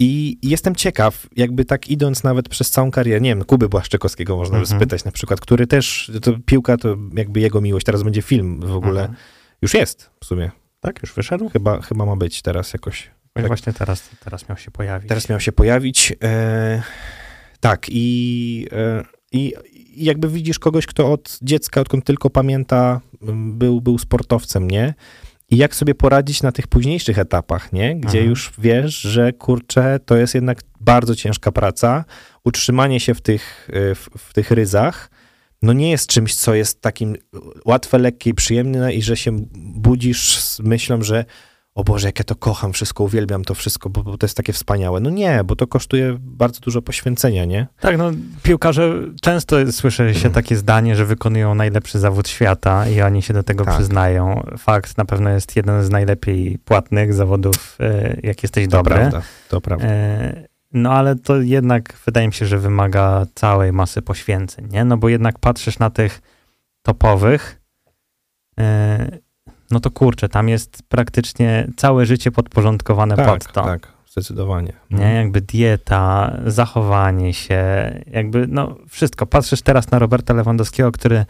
S2: I jestem ciekaw, jakby tak idąc nawet przez całą karierę, nie wiem, Kuby Błaszczykowskiego można by mhm. spytać na przykład, który też, to piłka to jakby jego miłość, teraz będzie film w ogóle, mhm. już jest w sumie.
S1: Tak, już wyszedł?
S2: Chyba, chyba ma być teraz jakoś.
S1: Tak. Właśnie teraz, teraz miał się pojawić.
S2: Teraz miał się pojawić. E, tak, i, e, i jakby widzisz kogoś, kto od dziecka, odkąd tylko pamięta, był, był sportowcem, nie? I jak sobie poradzić na tych późniejszych etapach, nie? Gdzie mhm. już wiesz, że kurczę, to jest jednak bardzo ciężka praca. Utrzymanie się w tych, y, w, w tych ryzach, no nie jest czymś, co jest takim łatwe, lekkie i przyjemne i że się budzisz z myślą, że o Boże, jak ja to kocham, wszystko uwielbiam to wszystko, bo, bo, to jest takie wspaniałe. No nie, bo to kosztuje bardzo dużo poświęcenia, nie?
S1: Tak, no piłkarze, często słyszy się takie zdanie, że wykonują najlepszy zawód świata i oni się do tego tak. przyznają. Fakt, na pewno jest jeden z najlepiej płatnych zawodów, e, jak jesteś
S2: to
S1: dobry.
S2: Prawda, to prawda. E,
S1: no ale to jednak wydaje mi się, że wymaga całej masy poświęceń, nie? No bo jednak patrzysz na tych topowych, e, no to kurczę, tam jest praktycznie całe życie podporządkowane
S2: tak,
S1: pod to.
S2: Tak, zdecydowanie.
S1: Nie, mhm. jakby dieta, zachowanie się, jakby no wszystko. Patrzysz teraz na Roberta Lewandowskiego, który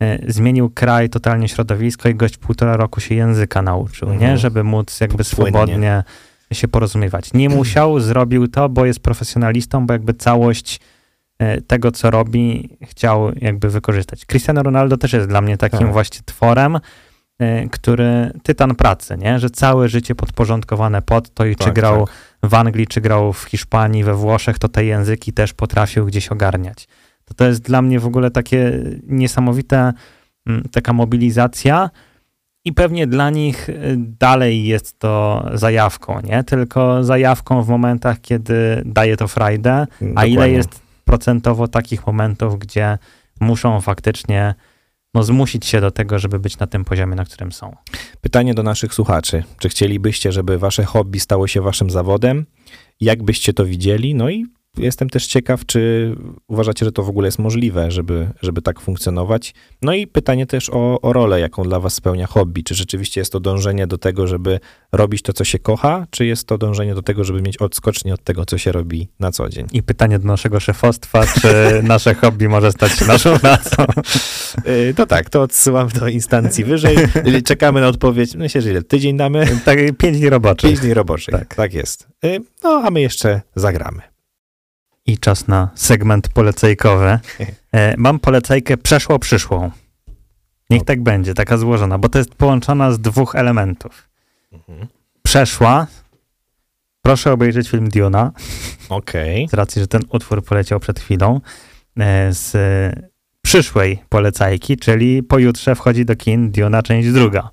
S1: e, zmienił kraj, totalnie środowisko i gość półtora roku się języka nauczył, nie? Mhm. Żeby móc jakby swobodnie się porozumiewać. Nie musiał, zrobił to, bo jest profesjonalistą, bo jakby całość e, tego, co robi, chciał jakby wykorzystać. Cristiano Ronaldo też jest dla mnie takim tak. właśnie tworem, który tytan pracy, nie? Że całe życie podporządkowane pod to i tak, czy grał tak. w Anglii, czy grał w Hiszpanii, we Włoszech, to te języki też potrafił gdzieś ogarniać. To to jest dla mnie w ogóle takie niesamowite, mm, taka mobilizacja i pewnie dla nich y, dalej jest to zajawką, nie? Tylko zajawką w momentach, kiedy daje to frajdę, a ile jest procentowo takich momentów, gdzie muszą faktycznie no, zmusić się do tego, żeby być na tym poziomie, na którym są.
S2: Pytanie do naszych słuchaczy. Czy chcielibyście, żeby wasze hobby stało się waszym zawodem? Jak byście to widzieli? No i jestem też ciekaw, czy uważacie, że to w ogóle jest możliwe, żeby, żeby tak funkcjonować. No i pytanie też o, o rolę, jaką dla was spełnia hobby. Czy rzeczywiście jest to dążenie do tego, żeby robić to, co się kocha, czy jest to dążenie do tego, żeby mieć odskocznie od tego, co się robi na co dzień?
S1: I pytanie do naszego szefostwa, czy nasze hobby może stać się naszą pracą?
S2: Y, no tak, to odsyłam do instancji wyżej. Czekamy na odpowiedź. Myślę, że ile? Tydzień damy?
S1: Tak, pięć dni roboczych.
S2: Pięć dni roboczych, tak, tak jest. Y, no, a my jeszcze zagramy.
S1: I czas na segment polecajkowy. E, mam polecajkę przeszło-przyszłą. Niech tak będzie, taka złożona, bo to jest połączona z dwóch elementów.
S2: Mhm.
S1: Przeszła. Proszę obejrzeć film Diona,
S2: Okej.
S1: z racji, że ten utwór poleciał przed chwilą. E, z przyszłej polecajki, czyli pojutrze wchodzi do kin Diona część druga.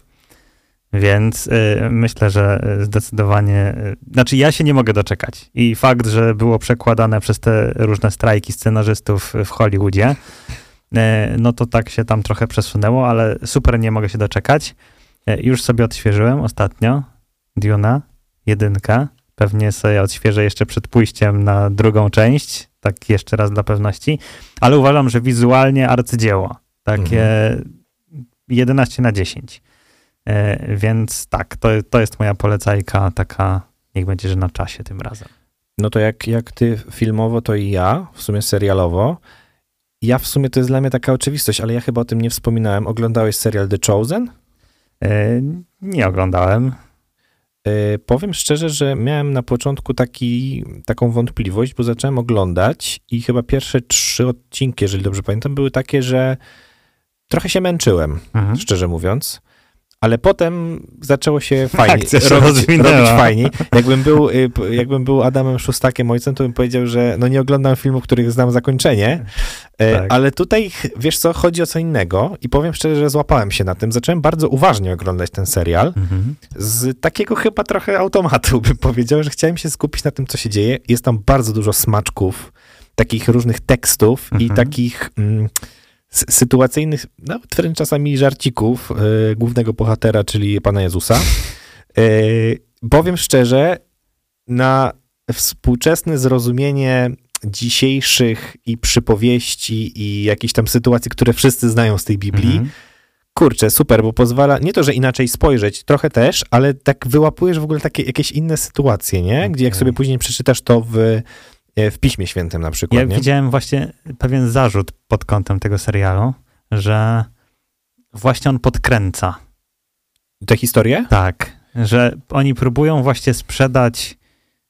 S1: Więc y, myślę, że y, zdecydowanie. Y, znaczy, ja się nie mogę doczekać. I fakt, że było przekładane przez te różne strajki scenarzystów w Hollywoodzie, y, no to tak się tam trochę przesunęło, ale super nie mogę się doczekać. Y, już sobie odświeżyłem ostatnio Duna, jedynkę. Pewnie sobie odświeżę jeszcze przed pójściem na drugą część, tak jeszcze raz dla pewności. Ale uważam, że wizualnie arcydzieło. Takie 11 na 10. E, Więc tak, to, to jest moja polecajka taka, niech będzie, że na czasie tym razem.
S2: No to jak, jak ty filmowo, to i ja, w sumie serialowo. Ja w sumie to jest dla mnie taka oczywistość, ale ja chyba o tym nie wspominałem. Oglądałeś serial The Chosen?
S1: E, Nie oglądałem.
S2: Yy, powiem szczerze, że miałem na początku taki, taką wątpliwość, bo zacząłem oglądać i chyba pierwsze trzy odcinki, jeżeli dobrze pamiętam, były takie, że trochę się męczyłem,
S1: Mhm.
S2: szczerze mówiąc. Ale potem zaczęło się fajnie
S1: Akcja się
S2: robić, robić fajniej. Jakbym był, y, jakbym był Adamem Szustakiem ojcem, to bym powiedział, że no nie oglądam filmów, których znam zakończenie, E,
S1: Tak.
S2: ale tutaj, wiesz co, chodzi o co innego i powiem szczerze, że złapałem się na tym. Zacząłem bardzo uważnie oglądać ten serial
S1: Mhm.
S2: z takiego chyba trochę automatu bym powiedział, że chciałem się skupić na tym, co się dzieje. Jest tam bardzo dużo smaczków, takich różnych tekstów i
S1: Mhm.
S2: takich mm, sytuacyjnych, nawet wręcz czasami żarcików e, głównego bohatera, czyli Pana Jezusa. E, powiem szczerze, na współczesne zrozumienie dzisiejszych i przypowieści i jakichś tam sytuacji, które wszyscy znają z tej Biblii,
S1: Mhm.
S2: kurczę, super, bo pozwala nie to, że inaczej spojrzeć, trochę też, ale tak wyłapujesz w ogóle takie jakieś inne sytuacje, nie? Gdzie jak
S1: Okej.
S2: sobie później przeczytasz to w, w Piśmie Świętym na przykład,
S1: Ja
S2: nie?
S1: widziałem właśnie pewien zarzut pod kątem tego serialu, że właśnie on podkręca.
S2: Te historie?
S1: Tak, że oni próbują właśnie sprzedać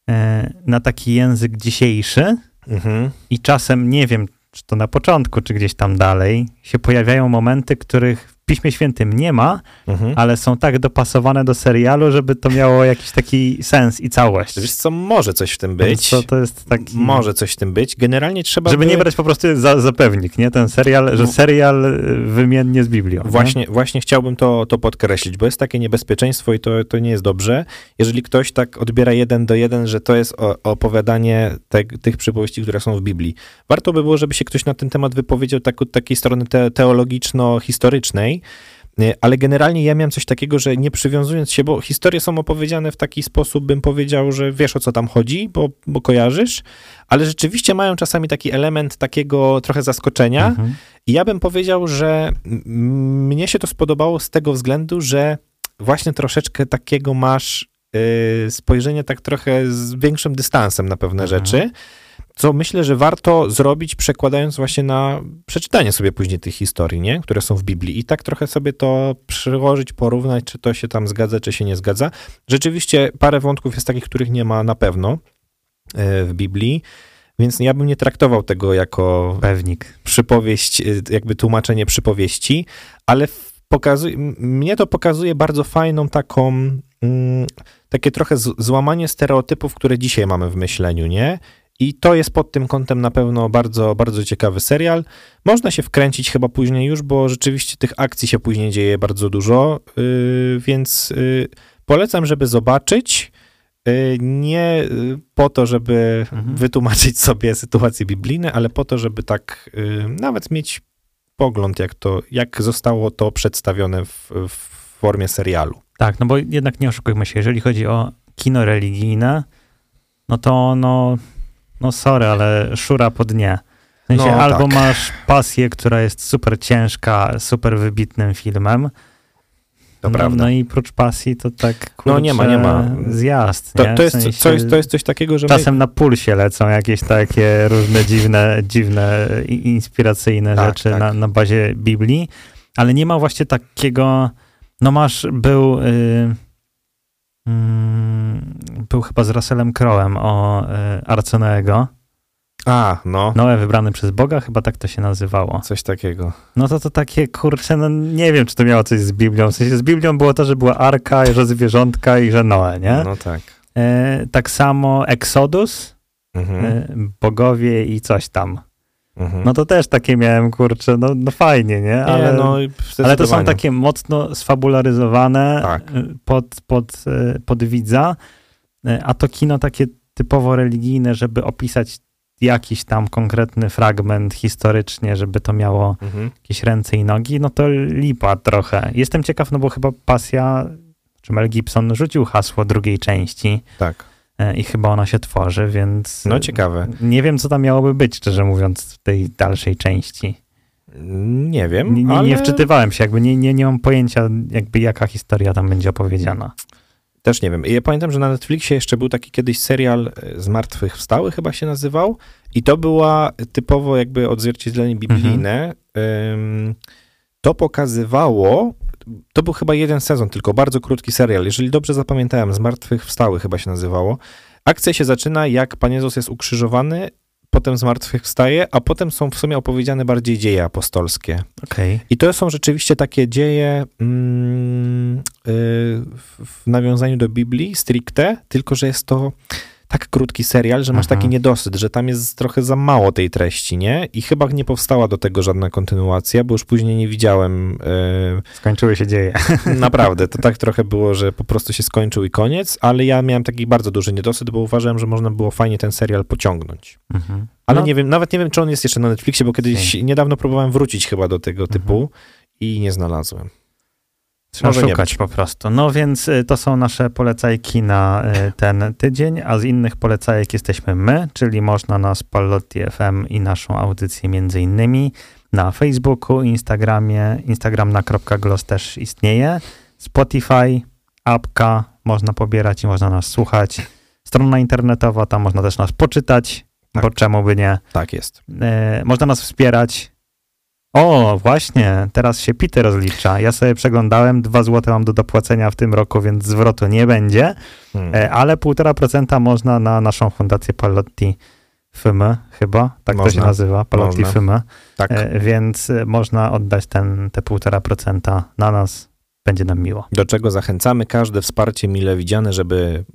S1: e, na taki język dzisiejszy
S2: Mhm.
S1: i czasem, nie wiem, czy to na początku, czy gdzieś tam dalej, się pojawiają momenty, których Piśmie Świętym nie ma,
S2: Mhm.
S1: ale są tak dopasowane do serialu, żeby to miało jakiś taki sens i całość.
S2: Wiesz co, może coś w tym być.
S1: To, to jest taki...
S2: Może coś w tym być. Generalnie trzeba
S1: Żeby
S2: by...
S1: nie brać po prostu za, za pewnik, nie? Ten serial, że serial y, wymiennie z Biblią. nie?
S2: Właśnie, właśnie chciałbym to, to podkreślić, bo jest takie niebezpieczeństwo i to, to nie jest dobrze. Jeżeli ktoś tak odbiera jeden do jeden, że to jest opowiadanie te, tych przypowieści, które są w Biblii. Warto by było, żeby się ktoś na ten temat wypowiedział tak, od takiej strony te, teologiczno-historycznej, nie, ale generalnie ja miałem coś takiego, że nie przywiązując się, bo historie są opowiedziane w taki sposób, bym powiedział, że wiesz o co tam chodzi, bo, bo kojarzysz, ale rzeczywiście mają czasami taki element takiego trochę zaskoczenia,
S1: Mhm.
S2: i ja bym powiedział, że mnie się to spodobało z tego względu, że właśnie troszeczkę takiego masz y, spojrzenie tak trochę z większym dystansem na pewne
S1: Mhm.
S2: rzeczy, co myślę, że warto zrobić przekładając właśnie na przeczytanie sobie później tych historii, nie? które są w Biblii i tak trochę sobie to przyłożyć, porównać, czy to się tam zgadza, czy się nie zgadza. Rzeczywiście parę wątków jest takich, których nie ma na pewno y, w Biblii, więc ja bym nie traktował tego jako
S1: Pewnik.
S2: przypowieść, y, jakby tłumaczenie przypowieści, ale pokazuje, mnie to pokazuje bardzo fajną taką, mm, takie trochę złamanie stereotypów, które dzisiaj mamy w myśleniu, nie? I to jest pod tym kątem na pewno bardzo, bardzo ciekawy serial. Można się wkręcić chyba później już, bo rzeczywiście tych akcji się później dzieje bardzo dużo, yy, więc yy, polecam, żeby zobaczyć. Yy, Nie yy, po to, żeby
S1: Mhm.
S2: wytłumaczyć sobie sytuacje biblijne, ale po to, żeby tak yy, nawet mieć pogląd, jak to, jak zostało to przedstawione w, w formie serialu.
S1: Tak, no bo jednak nie oszukujmy się, jeżeli chodzi o kino religijne, no to ono no sorry, ale szura po dnie. W sensie
S2: No,
S1: albo
S2: tak.
S1: masz pasję, która jest super ciężka, super wybitnym filmem,
S2: To
S1: no,
S2: prawda.
S1: no i prócz pasji to tak, kurczę,
S2: No, nie ma, nie ma.
S1: zjazd,
S2: To,
S1: nie?
S2: to,
S1: W
S2: jest,
S1: sensie
S2: to, jest, to jest coś takiego, że my,
S1: Czasem na pulsie lecą jakieś takie różne dziwne, dziwne inspiracyjne
S2: Tak,
S1: rzeczy
S2: tak.
S1: Na, na bazie Biblii, ale nie ma właśnie takiego, no masz, był, y, mm, był chyba z Russellem Crowem o y, Arce Noego.
S2: A, no,
S1: Noe wybrany przez Boga, chyba tak to się nazywało.
S2: coś takiego.
S1: No to to takie, kurczę, no nie wiem, czy to miało coś z Biblią. W sensie z Biblią było to, że była Arka, że zwierzątka i że Noe, nie?
S2: No tak.
S1: E, tak samo Exodus,
S2: Mhm.
S1: e, bogowie i coś tam.
S2: Mhm.
S1: No to też takie miałem, kurczę, no, no fajnie, nie? Ale,
S2: nie, no,
S1: ale to są takie mocno sfabularyzowane
S2: Tak.
S1: y, pod, pod, y, pod widza, y, a to kino takie typowo religijne, żeby opisać jakiś tam konkretny fragment historycznie, żeby to miało
S2: Mhm.
S1: jakieś ręce i nogi, no to lipa trochę. Jestem ciekaw, no bo chyba pasja, czy Mel Gibson rzucił hasło drugiej części
S2: Tak.
S1: Y, i chyba ona się tworzy, więc
S2: No ciekawe.
S1: nie wiem, co tam miałoby być, szczerze mówiąc, w tej dalszej części.
S2: Nie wiem,
S1: Nie, nie,
S2: ale
S1: nie wczytywałem się, jakby nie, nie, nie mam pojęcia, jakby jaka historia tam będzie opowiedziana.
S2: też nie wiem. Ja pamiętam, że na Netflixie jeszcze był taki kiedyś serial e, Zmartwychwstały chyba się nazywał i to była typowo jakby odzwierciedlenie biblijne. Ym, To pokazywało, to był chyba jeden sezon, tylko bardzo krótki serial. Jeżeli dobrze zapamiętałem, Zmartwychwstały chyba się nazywało. Akcja się zaczyna, jak Pan Jezus jest ukrzyżowany, potem zmartwychwstaje, a potem są w sumie opowiedziane bardziej dzieje apostolskie.
S1: Okej.
S2: I to są rzeczywiście takie dzieje mm, y, w nawiązaniu do Biblii stricte, tylko że jest to tak krótki serial, że masz
S1: Mhm.
S2: taki niedosyt, że tam jest trochę za mało tej treści, nie? I chyba nie powstała do tego żadna kontynuacja, bo już później nie widziałem.
S1: Skończyły się dzieje.
S2: naprawdę, to tak trochę było, że po prostu się skończył i koniec, ale ja miałem taki bardzo duży niedosyt, bo uważałem, że można było fajnie ten serial pociągnąć.
S1: Mhm.
S2: Ale
S1: No,
S2: nie wiem, nawet nie wiem, czy on jest jeszcze na Netflixie, bo kiedyś niedawno próbowałem wrócić chyba do tego
S1: Mhm.
S2: typu i nie znalazłem.
S1: Trzeba
S2: może
S1: szukać po prostu. No więc y, to są nasze polecajki na y, ten tydzień, a z innych polecajek jesteśmy my, czyli można nas Pallotti FM i naszą audycję między innymi na Facebooku, Instagramie, Instagram na .glos też istnieje, Spotify, apka, można pobierać i można nas słuchać. Strona internetowa, tam można też nas poczytać,
S2: Tak.
S1: bo czemu by nie.
S2: Tak jest.
S1: E, można nas wspierać. O, właśnie, teraz się pity rozlicza. Ja sobie przeglądałem, 2 zł mam do dopłacenia w tym roku, więc zwrotu nie będzie,
S2: Hmm.
S1: e, ale 1,5% można na naszą fundację Palotti Fymy, chyba, tak to się
S2: Można.
S1: nazywa, Palotti
S2: Można.
S1: Fymy,
S2: tak.
S1: e, więc e, można oddać ten, te 1,5% na nas, będzie nam miło.
S2: Do czego zachęcamy każde wsparcie mile widziane, żeby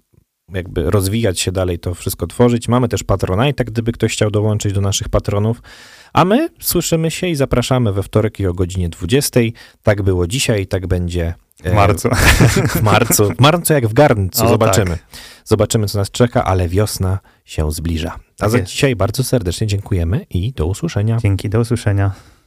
S2: jakby rozwijać się dalej, to wszystko tworzyć. Mamy też Patronite, gdyby ktoś chciał dołączyć do naszych patronów. A my słyszymy się i zapraszamy we wtorek i o godzinie 20. Tak było dzisiaj i tak będzie
S1: W marcu.
S2: W marcu. W marcu jak w garncu.
S1: O,
S2: Zobaczymy.
S1: tak.
S2: Zobaczymy, co nas czeka, ale wiosna się zbliża. A
S1: Tak
S2: za
S1: jest.
S2: dzisiaj bardzo serdecznie dziękujemy i do usłyszenia.
S1: Dzięki, do usłyszenia.